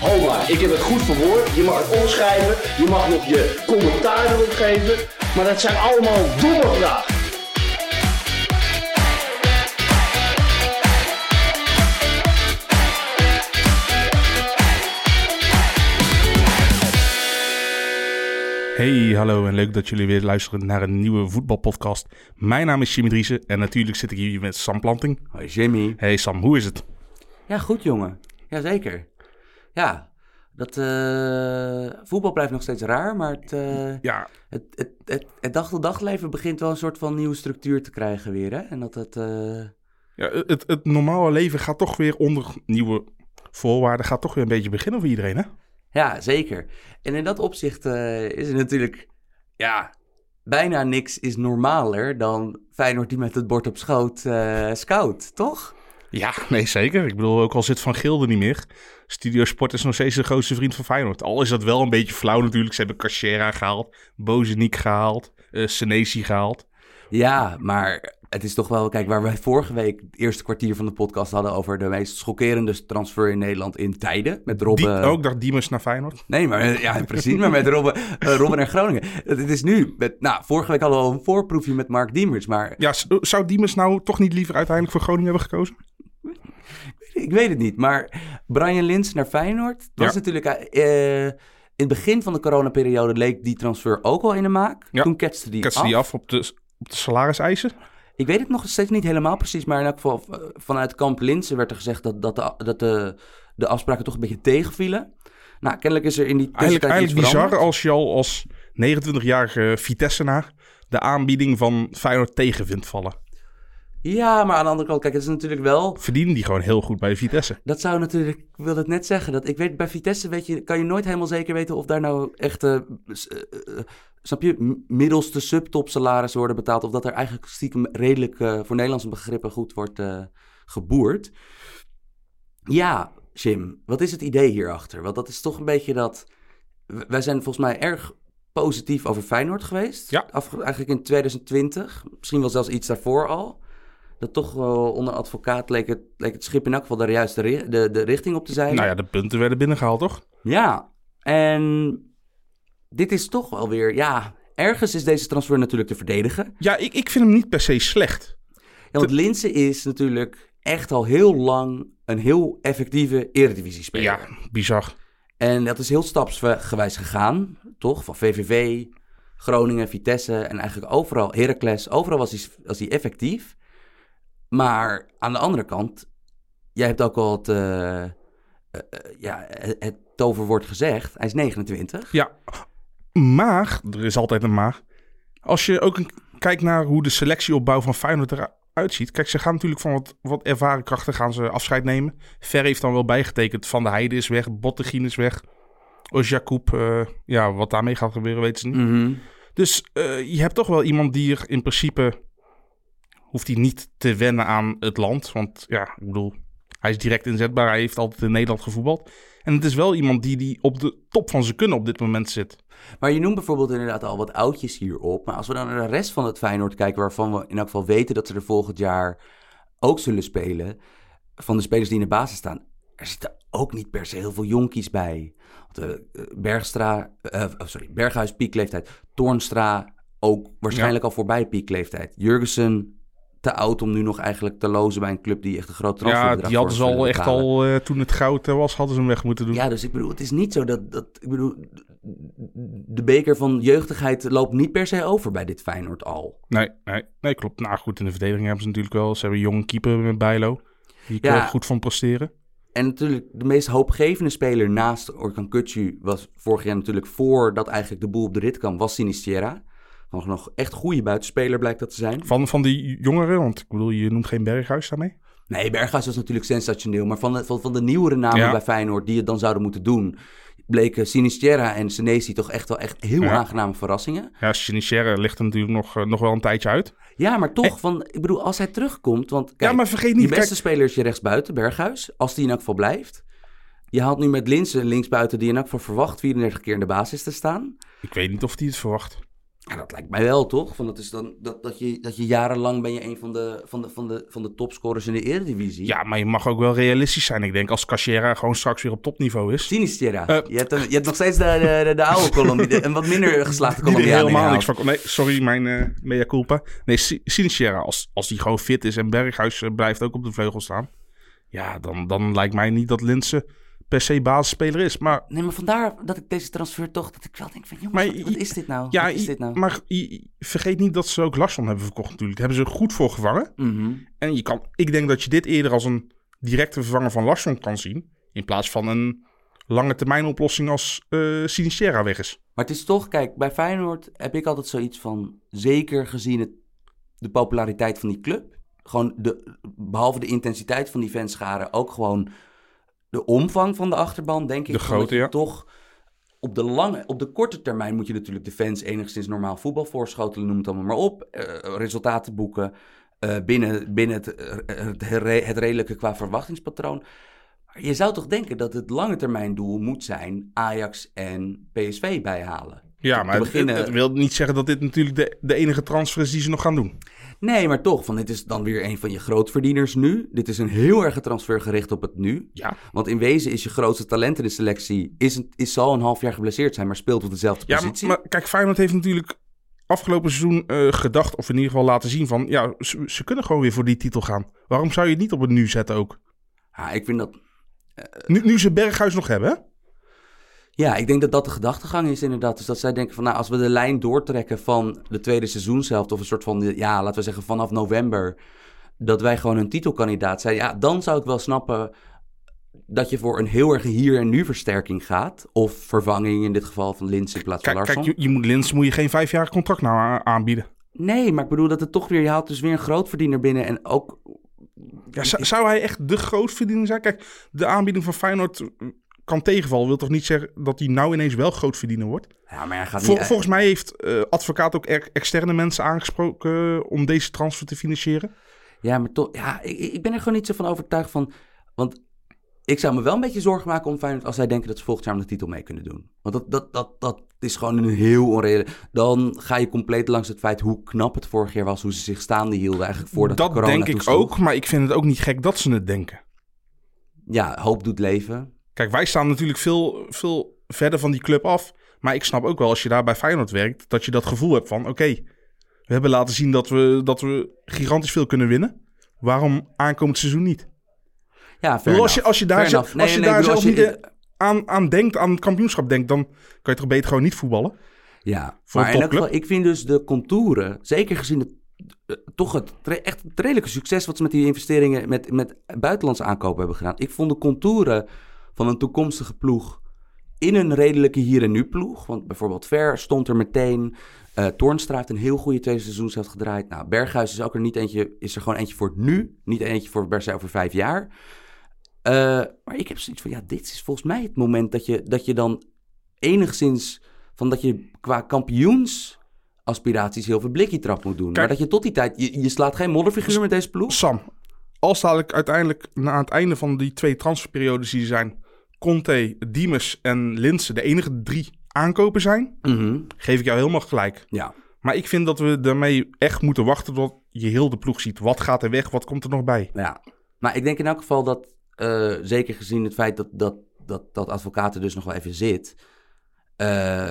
Ho maar, ik heb het goed verwoord. Je mag het omschrijven, je mag nog je commentaar erop geven. Maar dat zijn allemaal domme vragen. Hey, hallo en leuk dat jullie weer luisteren naar een nieuwe voetbalpodcast. Mijn naam is Jimmy Driessen en natuurlijk zit ik hier met Sam Planting. Hoi Jimmy. Hey Sam, hoe is het? Ja, goed jongen. Jazeker. Ja, dat eh, voetbal blijft nog steeds raar, maar het, eh, Ja, het, het, het, het dag-tot-dag leven begint wel een soort van nieuwe structuur te krijgen weer. Hè? En dat het, eh, ja het, het normale leven gaat toch weer onder nieuwe voorwaarden, gaat toch weer een beetje beginnen voor iedereen hè? ja, zeker. En in dat opzicht is er natuurlijk, ja, bijna niks is normaler dan Feyenoord die met het bord op schoot scout, toch? Ja, nee zeker. Ik bedoel, ook al zit Van Gilde niet meer. Studio Sport is nog steeds de grootste vriend van Feyenoord. Al is dat wel een beetje flauw natuurlijk. Ze hebben Cachera gehaald, Bozeniek gehaald, eh Senesi gehaald. Ja, maar het is toch wel, kijk, waar wij vorige week het eerste kwartier van de podcast hadden over de meest schokkerende transfer in Nederland in tijden. Met Die, Robben. ook dacht Diemers naar Feyenoord. Nee, maar eh, ja, precies, maar met Robben, eh, Robben en Groningen. Het is nu, met, nou, vorige week hadden we al een voorproefje met Mark Diemers, maar Ja, zou Diemers nou toch niet liever uiteindelijk voor Groningen hebben gekozen? Ik weet het niet. Maar Brian Lins naar Feyenoord, dat natuurlijk, eh, in het begin van de coronaperiode leek die transfer ook al in de maak. Toen ketste die Ketste af. die af op de, op de salariseisen? Ik weet het nog steeds niet helemaal precies, maar in elk geval eh, vanuit kamp Linsen werd er gezegd dat, dat, de, dat de, de afspraken toch een beetje tegenvielen. Nou, kennelijk is er in die Eigenlijk, eigenlijk iets bizar als je al als 29-jarige Vitessenaar de aanbieding van Feyenoord tegen vindt vallen. Ja, maar aan de andere kant, kijk, het is natuurlijk wel... Verdienen die gewoon heel goed bij Vitesse. Dat zou natuurlijk, ik wilde het net zeggen, dat ik weet bij Vitesse weet je, kan je nooit helemaal zeker weten of daar nou echt, eh, eh, eh, snap je, middelste subtop salarissen worden betaald. Of dat er eigenlijk stiekem redelijk voor Nederlandse begrippen goed wordt geboerd. Ja, Jim, wat is het idee hierachter? Want dat is toch een beetje dat, wij zijn volgens mij erg positief over Feyenoord geweest. Ja. Af, eigenlijk in 2020, misschien wel zelfs iets daarvoor al. Dat toch wel onder advocaat leek het, leek het schip in elk geval de juiste ri- de, de richting op te zijn. Nou ja, de punten werden binnengehaald, toch? Ja, en dit is toch wel weer, ja, ergens is deze transfer natuurlijk te verdedigen. Ja, ik, ik vind hem niet per se slecht. Ja, want Linse is natuurlijk echt al heel lang een heel effectieve eredivisie-speler. Ja, bizar. En dat is heel stapsgewijs gegaan, toch? Van VVV, Groningen, Vitesse en eigenlijk overal, Heracles, overal was hij, was hij effectief. Maar aan de andere kant, jij hebt ook al het, eh, eh, ja, het, toverwoord gezegd. Hij is 29. Ja, maar, er is altijd een maar. Als je ook kijkt naar hoe de selectieopbouw van Feyenoord eruit ziet. Kijk, ze gaan natuurlijk van wat, wat ervaren krachten gaan ze afscheid nemen. Ver heeft dan wel bijgetekend. Van de Heide is weg, Bottegien is weg. Osjakoub, ja, wat daarmee gaat gebeuren weten ze niet. Mhm. Dus je hebt toch wel iemand die er in principe... hoeft hij niet te wennen aan het land. Want ja, ik bedoel, hij is direct inzetbaar. Hij heeft altijd in Nederland gevoetbald. En het is wel iemand die, die op de top van zijn kunnen op dit moment zit. Maar je noemt bijvoorbeeld inderdaad al wat oudjes hierop. Maar als we dan naar de rest van het Feyenoord kijken, waarvan we in elk geval weten dat ze er volgend jaar ook zullen spelen, van de spelers die in de basis staan, er zitten ook niet per se heel veel jonkies bij. Want, eh, Bergstra, eh, oh, sorry, Berghuis piekleeftijd, Toornstra ook waarschijnlijk al voorbij piekleeftijd. Jurgensen te oud om nu nog eigenlijk te lozen bij een club die echt een groot Ja, transferbedrag die hadden ze al echt al, eh, toen het goud was, hadden ze hem weg moeten doen. Ja, dus ik bedoel, het is niet zo dat, dat ik bedoel, de beker van jeugdigheid loopt niet per se over bij dit Feyenoord al. Nee, nee, nee, klopt. Nou goed, in de verdediging hebben ze natuurlijk wel. Ze hebben een jonge keeper met Bijlo. Die Ja. er goed van presteren. En natuurlijk, de meest hoopgevende speler naast Orkan Kutsu was vorig jaar natuurlijk voordat eigenlijk de boel op de rit kwam, was Sinisterra. Nog, nog echt goede buitenspeler blijkt dat te zijn. Van, van die jongeren, want ik bedoel, je noemt geen Berghuis daarmee. Nee, Berghuis was natuurlijk sensationeel, maar van de, van, van de nieuwere namen Ja. bij Feyenoord die het dan zouden moeten doen. bleken Sinisterra en Senesi toch echt wel echt heel Ja. aangename verrassingen. Ja, Sinistera ligt er natuurlijk nog, eh, nog wel een tijdje uit. Ja, maar toch, van, ik bedoel, als hij terugkomt, want kijk, ja, maar vergeet je niet, beste kijk, speler is je rechtsbuiten, Berghuis, als die in elk geval blijft. Je haalt nu met Linsen linksbuiten die in elk geval verwacht 34 keer in de basis te staan. ik weet niet of hij het verwacht. Ja, dat lijkt mij wel, toch? Van dat, is dan, dat, dat, je, dat je jarenlang ben je een van de, van de, van de, van de topscorers in de Eredivisie. Ja, maar je mag ook wel realistisch zijn. Ik denk als Cachera gewoon straks weer op topniveau is. Sinisterra. Eh. je, hebt, je hebt nog steeds de, de, de, oude de- een wat minder geslaagde Die Colombiaan helemaal niks van. Nee, sorry, mijn eh mea culpa. Nee, Si- Sinistera, als, als die gewoon fit is en Berghuis eh, blijft ook op de vleugel staan. Ja, dan, dan lijkt mij niet dat Linse per se basisspeler is. Maar Nee, maar vandaar dat ik deze transfer toch, dat ik wel denk van, jongens, Maar wat, is dit nou? ja, wat is dit nou? maar vergeet niet dat ze ook Larsson hebben verkocht natuurlijk. Daar hebben ze goed voor gevangen. Mhm. En je kan, ik denk dat je dit eerder als een directe vervanger van Larsson kan zien. In plaats van een lange termijn oplossing als Sinistera weg is. Maar het is toch, kijk, bij Feyenoord heb ik altijd zoiets van, zeker gezien het, de populariteit van die club, gewoon de, behalve de intensiteit van die fanscharen, ook gewoon de omvang van de achterban, denk ik. De ja. Toch op de lange, op de korte termijn moet je natuurlijk de fans enigszins normaal voetbal voorschotelen, noem het allemaal maar op. eh, resultaten boeken eh, binnen, binnen het, eh, het, redelijke qua verwachtingspatroon. Maar je zou toch denken dat het lange termijn doel moet zijn Ajax en PSV bijhalen. Ja, maar het, beginnen- het wil niet zeggen dat dit natuurlijk de, de enige transfer is die ze nog gaan doen. Nee, maar toch, van dit is dan weer een van je grootverdieners nu. Dit is een heel erg transfer gericht op het nu. Ja, Want in wezen is je grootste talent in de selectie, is, een- is zal een half jaar geblesseerd zijn, maar speelt op dezelfde ja positie. maar kijk, Feyenoord heeft natuurlijk afgelopen seizoen eh, gedacht, of in ieder geval laten zien van, ja, ze, ze kunnen gewoon weer voor die titel gaan. Waarom zou je het niet op het nu zetten ook? Ja, ik vind dat, Nu, nu ze Berghuis nog hebben, hè? Ja, ik denk dat dat de gedachtegang is inderdaad. Dus dat zij denken van, nou, als we de lijn doortrekken van de tweede seizoenshelft, of een soort van, ja, laten we zeggen vanaf november, dat wij gewoon een titelkandidaat zijn, ja, dan zou ik wel snappen dat je voor een heel erg hier en nu versterking gaat. Of vervanging in dit geval van Lins in plaats van Kijk, Larsson. kijk je, je moet Lins moet je geen vijfjarig contract nou aanbieden. Nee, maar ik bedoel dat het toch weer... Je haalt dus weer een grootverdiener binnen en ook... Ja, zou, zou hij echt de grootverdiener zijn? Kijk, de aanbieding van Feyenoord kan tegenvallen. Wil toch niet zeggen dat hij nou ineens wel grootverdiener wordt? Ja, maar hij gaat Vol- niet... volgens mij heeft eh, advocaat ook er- externe mensen aangesproken eh, om deze transfer te financieren. Ja, maar toch... Ja, ik, ik ben er gewoon niet zo van overtuigd van... Want ik zou me wel een beetje zorgen maken om Feyenoord... als zij denken dat ze volgend jaar om de titel mee kunnen doen. Want dat, dat, dat, dat is gewoon een heel onreële... Dan ga je compleet langs het feit hoe knap het vorig jaar was... hoe ze zich staande hielden eigenlijk voordat de dat corona denk ik toesloeg. ook, maar ik vind het ook niet gek dat ze het denken. Ja, hoop doet leven. Kijk, wij staan natuurlijk veel, veel verder van die club af. Maar ik snap ook wel, als je daar bij Feyenoord werkt, dat je dat gevoel hebt van... Oké, we hebben laten zien dat we, dat we gigantisch veel kunnen winnen. Waarom aankomend seizoen niet? Ja, fair als, je, als je daar, Fair zelf, enough. Nee, als je nee, daar bedoel, zelf als niet je- eh, aan, aan denkt, aan het kampioenschap denkt... dan kan je toch beter gewoon niet voetballen? Ja, Voor maar in elk topclub? geval, ik vind dus de contouren, zeker gezien het, eh, toch het, echt het redelijke succes wat ze met die investeringen, met, met buitenlandse aankopen hebben gedaan. Ik vond de contouren van een toekomstige ploeg in een redelijke hier en nu ploeg. Want bijvoorbeeld Ver stond er meteen. Toornstra heeft een heel goede tweede seizoenshelft gedraaid. Nou, Berghuis is ook er niet eentje, is er gewoon eentje voor nu. Niet eentje voor per se over vijf jaar. Eh, maar ik heb zoiets van, ja, dit is volgens mij het moment dat je, dat je dan enigszins van dat je qua kampioensaspiraties heel veel blikje trap moet doen. Kijk- maar dat je tot die tijd, je, je slaat geen modderfiguur met deze ploeg. Sam, als dadelijk uiteindelijk na het einde van die twee transferperiodes die zijn... Conte, Diemers en Linse de enige drie aankopen zijn... Mhm, geef ik jou helemaal gelijk. Ja. Maar ik vind dat we daarmee echt moeten wachten tot je heel de ploeg ziet. Wat gaat er weg? Wat komt er nog bij? ja. Maar ik denk in elk geval dat, eh, zeker gezien het feit dat, dat, dat, dat advocaat er dus nog wel even zit. eh,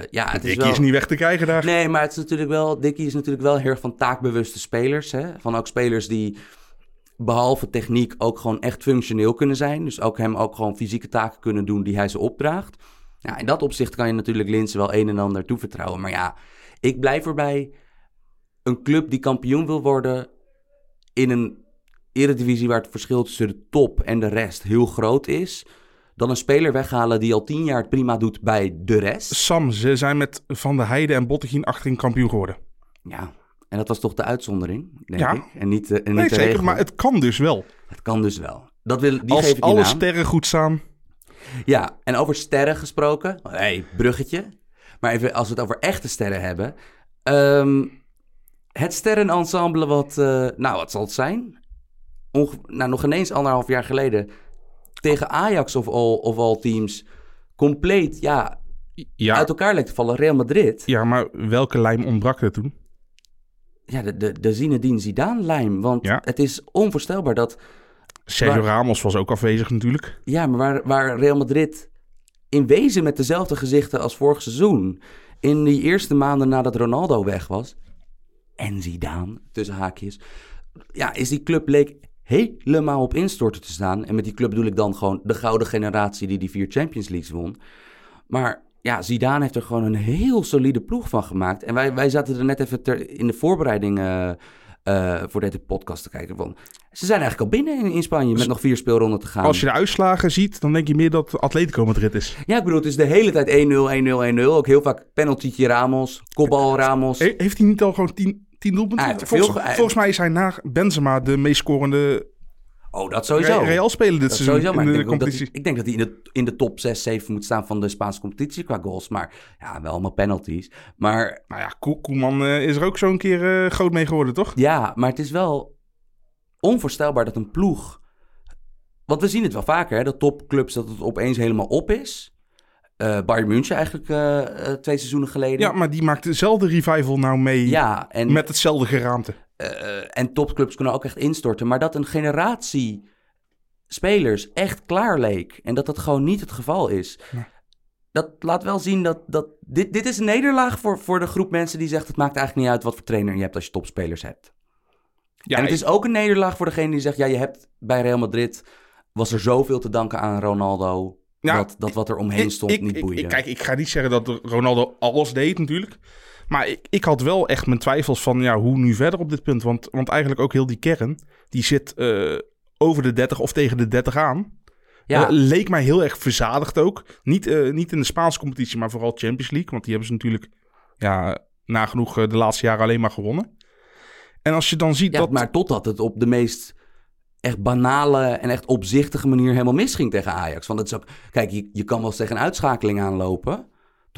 ja, het is wel... is niet weg te krijgen daar. Nee, maar het is natuurlijk wel, Dickie is natuurlijk wel heel erg van taakbewuste spelers. Hè? Van ook spelers die behalve techniek ook gewoon echt functioneel kunnen zijn. Dus ook hem ook gewoon fysieke taken kunnen doen die hij ze opdraagt. Ja, in dat opzicht kan je natuurlijk Linsen wel een en ander toevertrouwen. Maar ja, ik blijf erbij. Een club die kampioen wil worden in een eredivisie waar het verschil tussen de top en de rest heel groot is. Dan een speler weghalen die al tien jaar het prima doet bij de rest. Sam, ze zijn met Van der Heijden en Bottegien achterin kampioen geworden. Ja, en dat was toch de uitzondering, denk Ja. ik. En niet, eh, en niet Nee, de zeker, regel. maar het kan dus wel. Het kan dus wel. Dat wil, die Als geef ik je alle naam. sterren goed staan. Ja, en over sterren gesproken. hey, bruggetje. Maar even als we het over echte sterren hebben. Ehm, het sterrenensemble wat, eh, nou wat zal het zijn? Onge- nou, nog ineens anderhalf jaar geleden tegen Ajax of all, of all teams compleet ja, Ja, uit elkaar leek te vallen. Real Madrid. ja, maar welke lijm ontbrak er toen? Ja, de, de, de Zinedine Zidane-lijm. Want Ja. het is onvoorstelbaar dat... Sergio Waar- Ramos was ook afwezig natuurlijk. Ja, maar waar, waar Real Madrid in wezen met dezelfde gezichten als vorig seizoen... in die eerste maanden nadat Ronaldo weg was... en Zidane, tussen haakjes... ja, is die club leek helemaal op instorten te staan. En met die club bedoel ik dan gewoon de gouden generatie... die die vier Champions Leagues won. Maar ja, Zidane heeft er gewoon een heel solide ploeg van gemaakt. En wij, wij zaten er net even ter, in de voorbereiding eh, eh, voor deze podcast te kijken. Van, ze zijn eigenlijk al binnen in, in Spanje met nog vier speelronden te gaan. Als je de uitslagen ziet, dan denk je meer dat Atletico Madrid is. Ja, ik bedoel, het is de hele tijd 1-0, 1-0, 1-0. Ook heel vaak penaltytje Ramos, kopbal Ramos. He- heeft hij niet al gewoon tien, tien doelpunten? Er volgens, volgens mij is hij na Benzema de meest scorende Oh, dat sowieso. Re- Real speler dit Dat seizoen sowieso, maar in ik de denk, ook dat, competitie. hij- ik denk dat hij in de, in de top 6, 7 moet staan van de Spaanse competitie qua goals. Maar ja, wel allemaal penalties. Maar Nou ja, Koe- Koeman eh, is er ook zo'n keer eh, groot mee geworden, toch? Ja, maar het is wel onvoorstelbaar dat een ploeg. Want we zien het wel vaker, hè, dat topclubs dat het opeens helemaal op is. Eh Bayern München eigenlijk twee seizoenen geleden. Ja, maar die maakt dezelfde revival nou mee Ja, en, met hetzelfde geraamte. Eh, en topclubs kunnen ook echt instorten. Maar dat een generatie spelers echt klaar leek. En dat dat gewoon niet het geval is. Ja. Dat laat wel zien dat, dat dit, dit is een nederlaag voor, voor de groep mensen die zegt... het maakt eigenlijk niet uit wat voor trainer je hebt als je topspelers hebt. Ja, en het is ook een nederlaag voor degene die zegt... ja, je hebt bij Real Madrid... was er zoveel te danken aan Ronaldo... Ja, dat, dat wat er omheen ik- stond ik, niet ik- boeide. ik- kijk, ik ga niet zeggen dat Ronaldo alles deed natuurlijk. Maar ik, ik had wel echt mijn twijfels van ja, hoe nu verder op dit punt. Want, want eigenlijk ook heel die kern, die zit eh, over de 30 of tegen de 30 aan. ja, Eh, leek mij heel erg verzadigd ook. Niet, eh, niet in de Spaanse competitie, maar vooral Champions League. Want die hebben ze natuurlijk ja, nagenoeg de laatste jaren alleen maar gewonnen. En als je dan ziet ja, dat... maar totdat het op de meest echt banale en echt opzichtige manier helemaal misging tegen Ajax. Want het is ook, kijk, je, je kan wel eens tegen een uitschakeling aanlopen.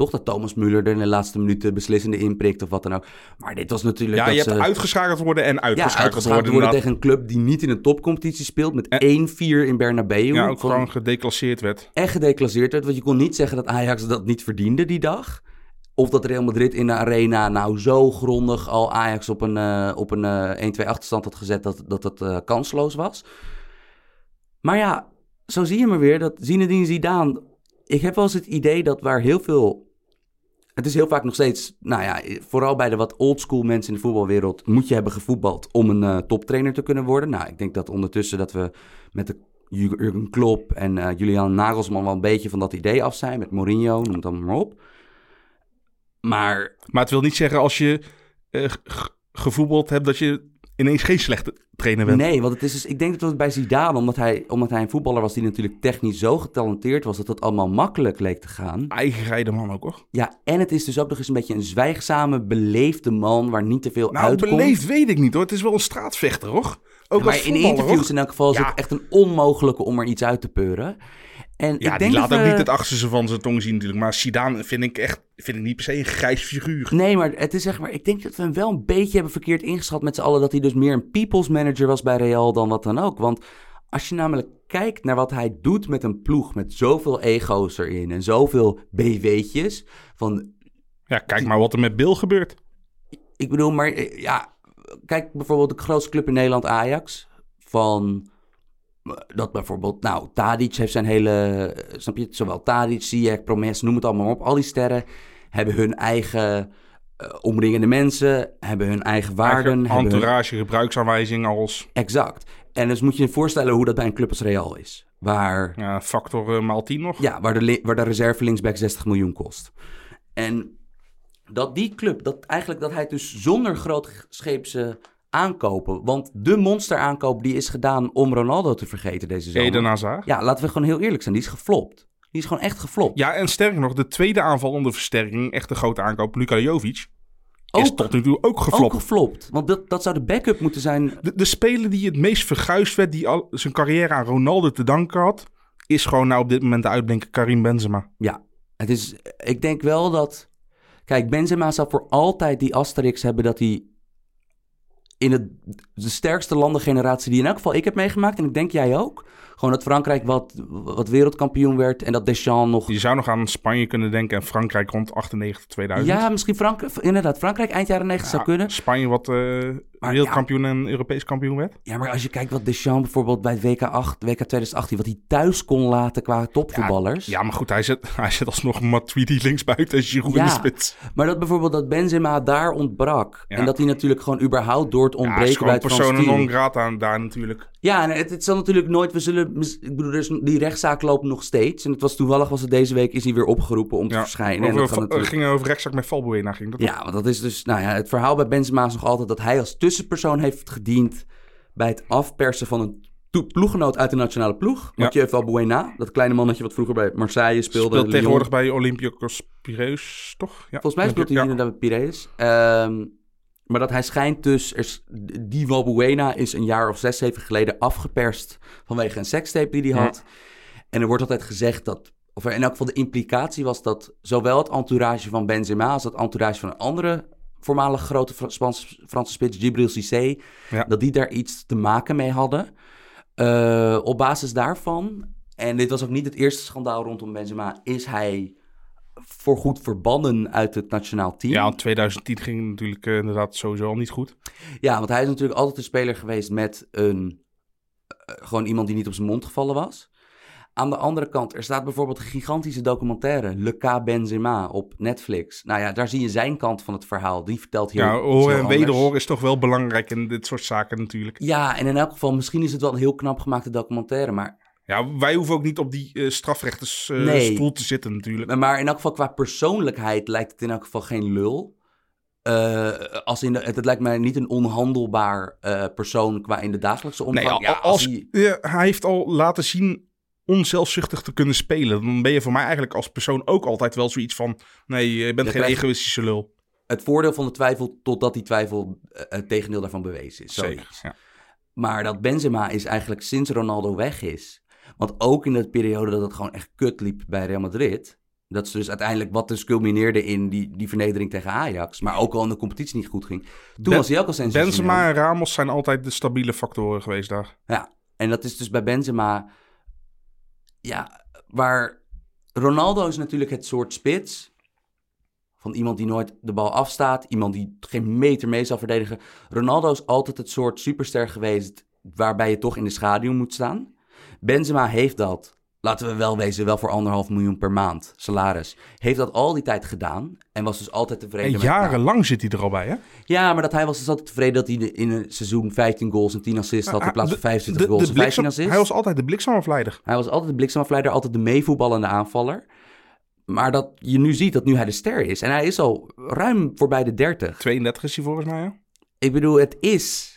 Toch dat Thomas Müller er in de laatste minuten beslissende inprikt of wat dan ook. Maar dit was natuurlijk ja, dat je hebt ze... uitgeschakeld worden en ja, uitgeschakeld uitgeschakeld worden. tegen een club die niet in een topcompetitie speelt. Met En- 1-4 in Bernabeu. Ja, ook Van- gewoon gedeclasseerd werd. en gedeclasseerd werd. Want je kon niet zeggen dat Ajax dat niet verdiende die dag. Of dat Real Madrid in de arena nou zo grondig al Ajax op een, eh, op een eh 1-2 achterstand had gezet dat, dat het eh, kansloos was. Maar ja, zo zie je maar weer dat Zinedine Zidane... Ik heb wel eens het idee dat waar heel veel... Het is heel vaak nog steeds, nou ja, vooral bij de wat oldschool mensen in de voetbalwereld... moet je hebben gevoetbald om een eh, toptrainer te kunnen worden. Nou, ik denk dat ondertussen dat we met de Jurgen Klopp en eh, Julian Nagelsman wel een beetje van dat idee af zijn. Met Mourinho, noem het dan maar op. Maar Maar het wil niet zeggen als je eh, gevoetbald hebt dat je ineens geen slechte trainer bent. nee, want het is dus, ik denk dat het bij Zidane, omdat hij, omdat hij een voetballer was die natuurlijk technisch zo getalenteerd was, dat het allemaal makkelijk leek te gaan. Eigen man ook hoor. Ja, en het is dus ook nog eens een beetje een zwijgzame, beleefde man waar niet te veel Nou, uitkomt. beleefd weet ik niet hoor. Het is wel een straatvechter hoor. Ook Ja, maar als in interviews hoor. in elk geval is Ja. het echt een onmogelijke om er iets uit te peuren. En Ja, ik denk die laat dat ook we- niet het achterste van zijn tong zien natuurlijk. Maar Zidane vind ik echt vind ik niet per se een grijs figuur. Nee, maar het is zeg maar, ik denk dat we hem wel een beetje hebben verkeerd ingeschat met z'n allen. Dat hij dus meer een people's manager was bij Real dan wat dan ook. Want als je namelijk kijkt naar wat hij doet met een ploeg met zoveel ego's erin en zoveel BW'tjes. Van, Ja, kijk maar wat er met Bill gebeurt. ik bedoel, maar eh, ja, kijk bijvoorbeeld de grootste club in Nederland, Ajax. Van dat bijvoorbeeld, nou, Tadic heeft zijn hele, snap je, zowel Tadic, Ziyech, Promes, noem het allemaal op. Al die sterren hebben hun eigen eh, omringende mensen, hebben hun eigen waarden. Eigen hebben hun- entourage, gebruiksaanwijzing als Exact. En dus moet je je voorstellen hoe dat bij een club als Real is. Waar, ja, factor eh, maal 10 nog. ja, waar, de, waar de reserve linksback 60 miljoen kost. En dat die club, dat eigenlijk dat hij dus zonder grootscheepse aankopen... Want de monsteraankoop die is gedaan om Ronaldo te vergeten deze zomer. Eden Hazard. Ja, laten we gewoon heel eerlijk zijn. Die is geflopt. Die is gewoon echt geflopt. Ja, en sterker nog, de tweede aanvallende versterking, echt een grote aankoop, Luka Jovic, is Ook- tot nu toe ook Ook geflopt. geflopt. Want dat, dat zou de backup moeten zijn. De, de speler die het meest verguisd werd, die al zijn carrière aan Ronaldo te danken had, is gewoon nou op dit moment de uitblinker Karim Benzema. Ja, het is, ik denk wel dat... Kijk, Benzema zal voor altijd die asterix hebben dat hij in het, de sterkste landengeneratie die in elk geval ik heb meegemaakt, en ik denk jij ook, gewoon dat Frankrijk wat, wat wereldkampioen werd en dat Deschamps nog... Je zou nog aan Spanje kunnen denken en Frankrijk rond 98, 2000. Ja, misschien Frankrijk, inderdaad, Frankrijk eind jaren 90 zou kunnen. Spanje wat eh wereldkampioen en Europees kampioen werd. Ja, maar als je kijkt wat Deschamps bijvoorbeeld bij het WK, 8, WK 2018, wat hij thuis kon laten qua topvoetballers. Ja, maar goed, hij zet, hij zet alsnog Matuidi linksbuiten en Giroud in de spits. Maar dat bijvoorbeeld dat Benzema daar ontbrak. En dat hij natuurlijk gewoon überhaupt door het Ja, hij is ontbreken bij het Frans persona team. non grata daar natuurlijk. Ja, en het, het zal natuurlijk nooit. We zullen. Ik bedoel, die rechtszaak loopt nog steeds. En het was toevallig was het deze week is hij weer opgeroepen om te verschijnen. En over, dat gaat het natuurlijk. ging over rechtszaak met Valbuena. Ging dat? Ja, want dat is dus. Nou ja, het verhaal bij Benzema is nog altijd dat hij als tussenpersoon heeft gediend bij het afpersen van een ploeggenoot uit de nationale ploeg. Ja. Mathieu Valbuena, dat kleine mannetje wat vroeger bij Marseille speelde. Speelt Lyon. tegenwoordig bij Olympiakos Piraeus, toch? Ja. Volgens mij speelt hij ja. inderdaad bij Piraeus. Ehm, maar dat hij schijnt dus... Er, is- die Valbuena is een jaar of zes, zeven geleden afgeperst... vanwege een sekstape die hij had. En er wordt altijd gezegd dat... Of in elk geval de implicatie was dat... zowel het entourage van Benzema... als het entourage van een andere voormalig grote Fra- Spaanse- Franse spits... Gibril Cissé... Ja. dat die daar iets te maken mee hadden. Eh, op basis daarvan... En dit was ook niet het eerste schandaal rondom Benzema... is hij voorgoed verbannen uit het nationaal team. Ja, in 2010 ging het natuurlijk eh, inderdaad sowieso al niet goed. Ja, want hij is natuurlijk altijd een speler geweest met een... eh, gewoon iemand die niet op zijn mond gevallen was. Aan de andere kant, er staat bijvoorbeeld een gigantische documentaire... Le Cas Benzema op Netflix. Nou ja, daar zie je zijn kant van het verhaal. Die vertelt hier Ja, heel en wederhoren is toch wel belangrijk in dit soort zaken natuurlijk. Ja, en in elk geval, misschien is het wel een heel knap gemaakte documentaire... maar Ja, wij hoeven ook niet op die eh strafrechtersstoel Nee. stoel te zitten natuurlijk. Maar in elk geval qua persoonlijkheid lijkt het in elk geval geen lul. Eh, als in de, het, het lijkt mij niet een onhandelbaar eh, persoon qua in de dagelijkse omgang. Nee, ja, als, hij- ja, hij heeft al laten zien onzelfzuchtig te kunnen spelen. Dan ben je voor mij eigenlijk als persoon ook altijd wel zoiets van... Nee, je bent geen egoïstische lul. het voordeel van de twijfel totdat die twijfel eh, het tegendeel daarvan bewezen is. Zeker, ja. Maar dat Benzema is eigenlijk sinds Ronaldo weg is. Want ook in de periode dat het gewoon echt kut liep bij Real Madrid. Dat is dus uiteindelijk wat dus culmineerde in die, die vernedering tegen Ajax. Maar ook al in de competitie niet goed ging. Toen Ben- was hij ook al sensationeel. Benzema en Ramos zijn altijd de stabiele factoren geweest daar. Ja, en dat is dus bij Benzema. Ja, waar Ronaldo is natuurlijk het soort spits. Van iemand die nooit de bal afstaat. Iemand die geen meter mee zal verdedigen. Ronaldo is altijd het soort superster geweest. waarbij je toch in de schaduw moet staan. Benzema heeft dat. Laten we wel wezen, wel voor anderhalf miljoen per maand salaris. Heeft dat al die tijd gedaan. En was dus altijd tevreden En met... nou, jarenlang zit hij er al bij, hè? ja, maar dat hij was dus altijd tevreden dat hij in een seizoen 15 goals en 10 assists had. In plaats van De- 25 de- goals de en 15 bliksem- assists. Hij was altijd de bliksemafleider. Hij was altijd de bliksemafleider, altijd de meevoetballende aanvaller. Maar dat je nu ziet dat nu hij de ster is. En hij is al ruim voorbij de 30. 32 is hij volgens mij, hè? Ik bedoel, het is...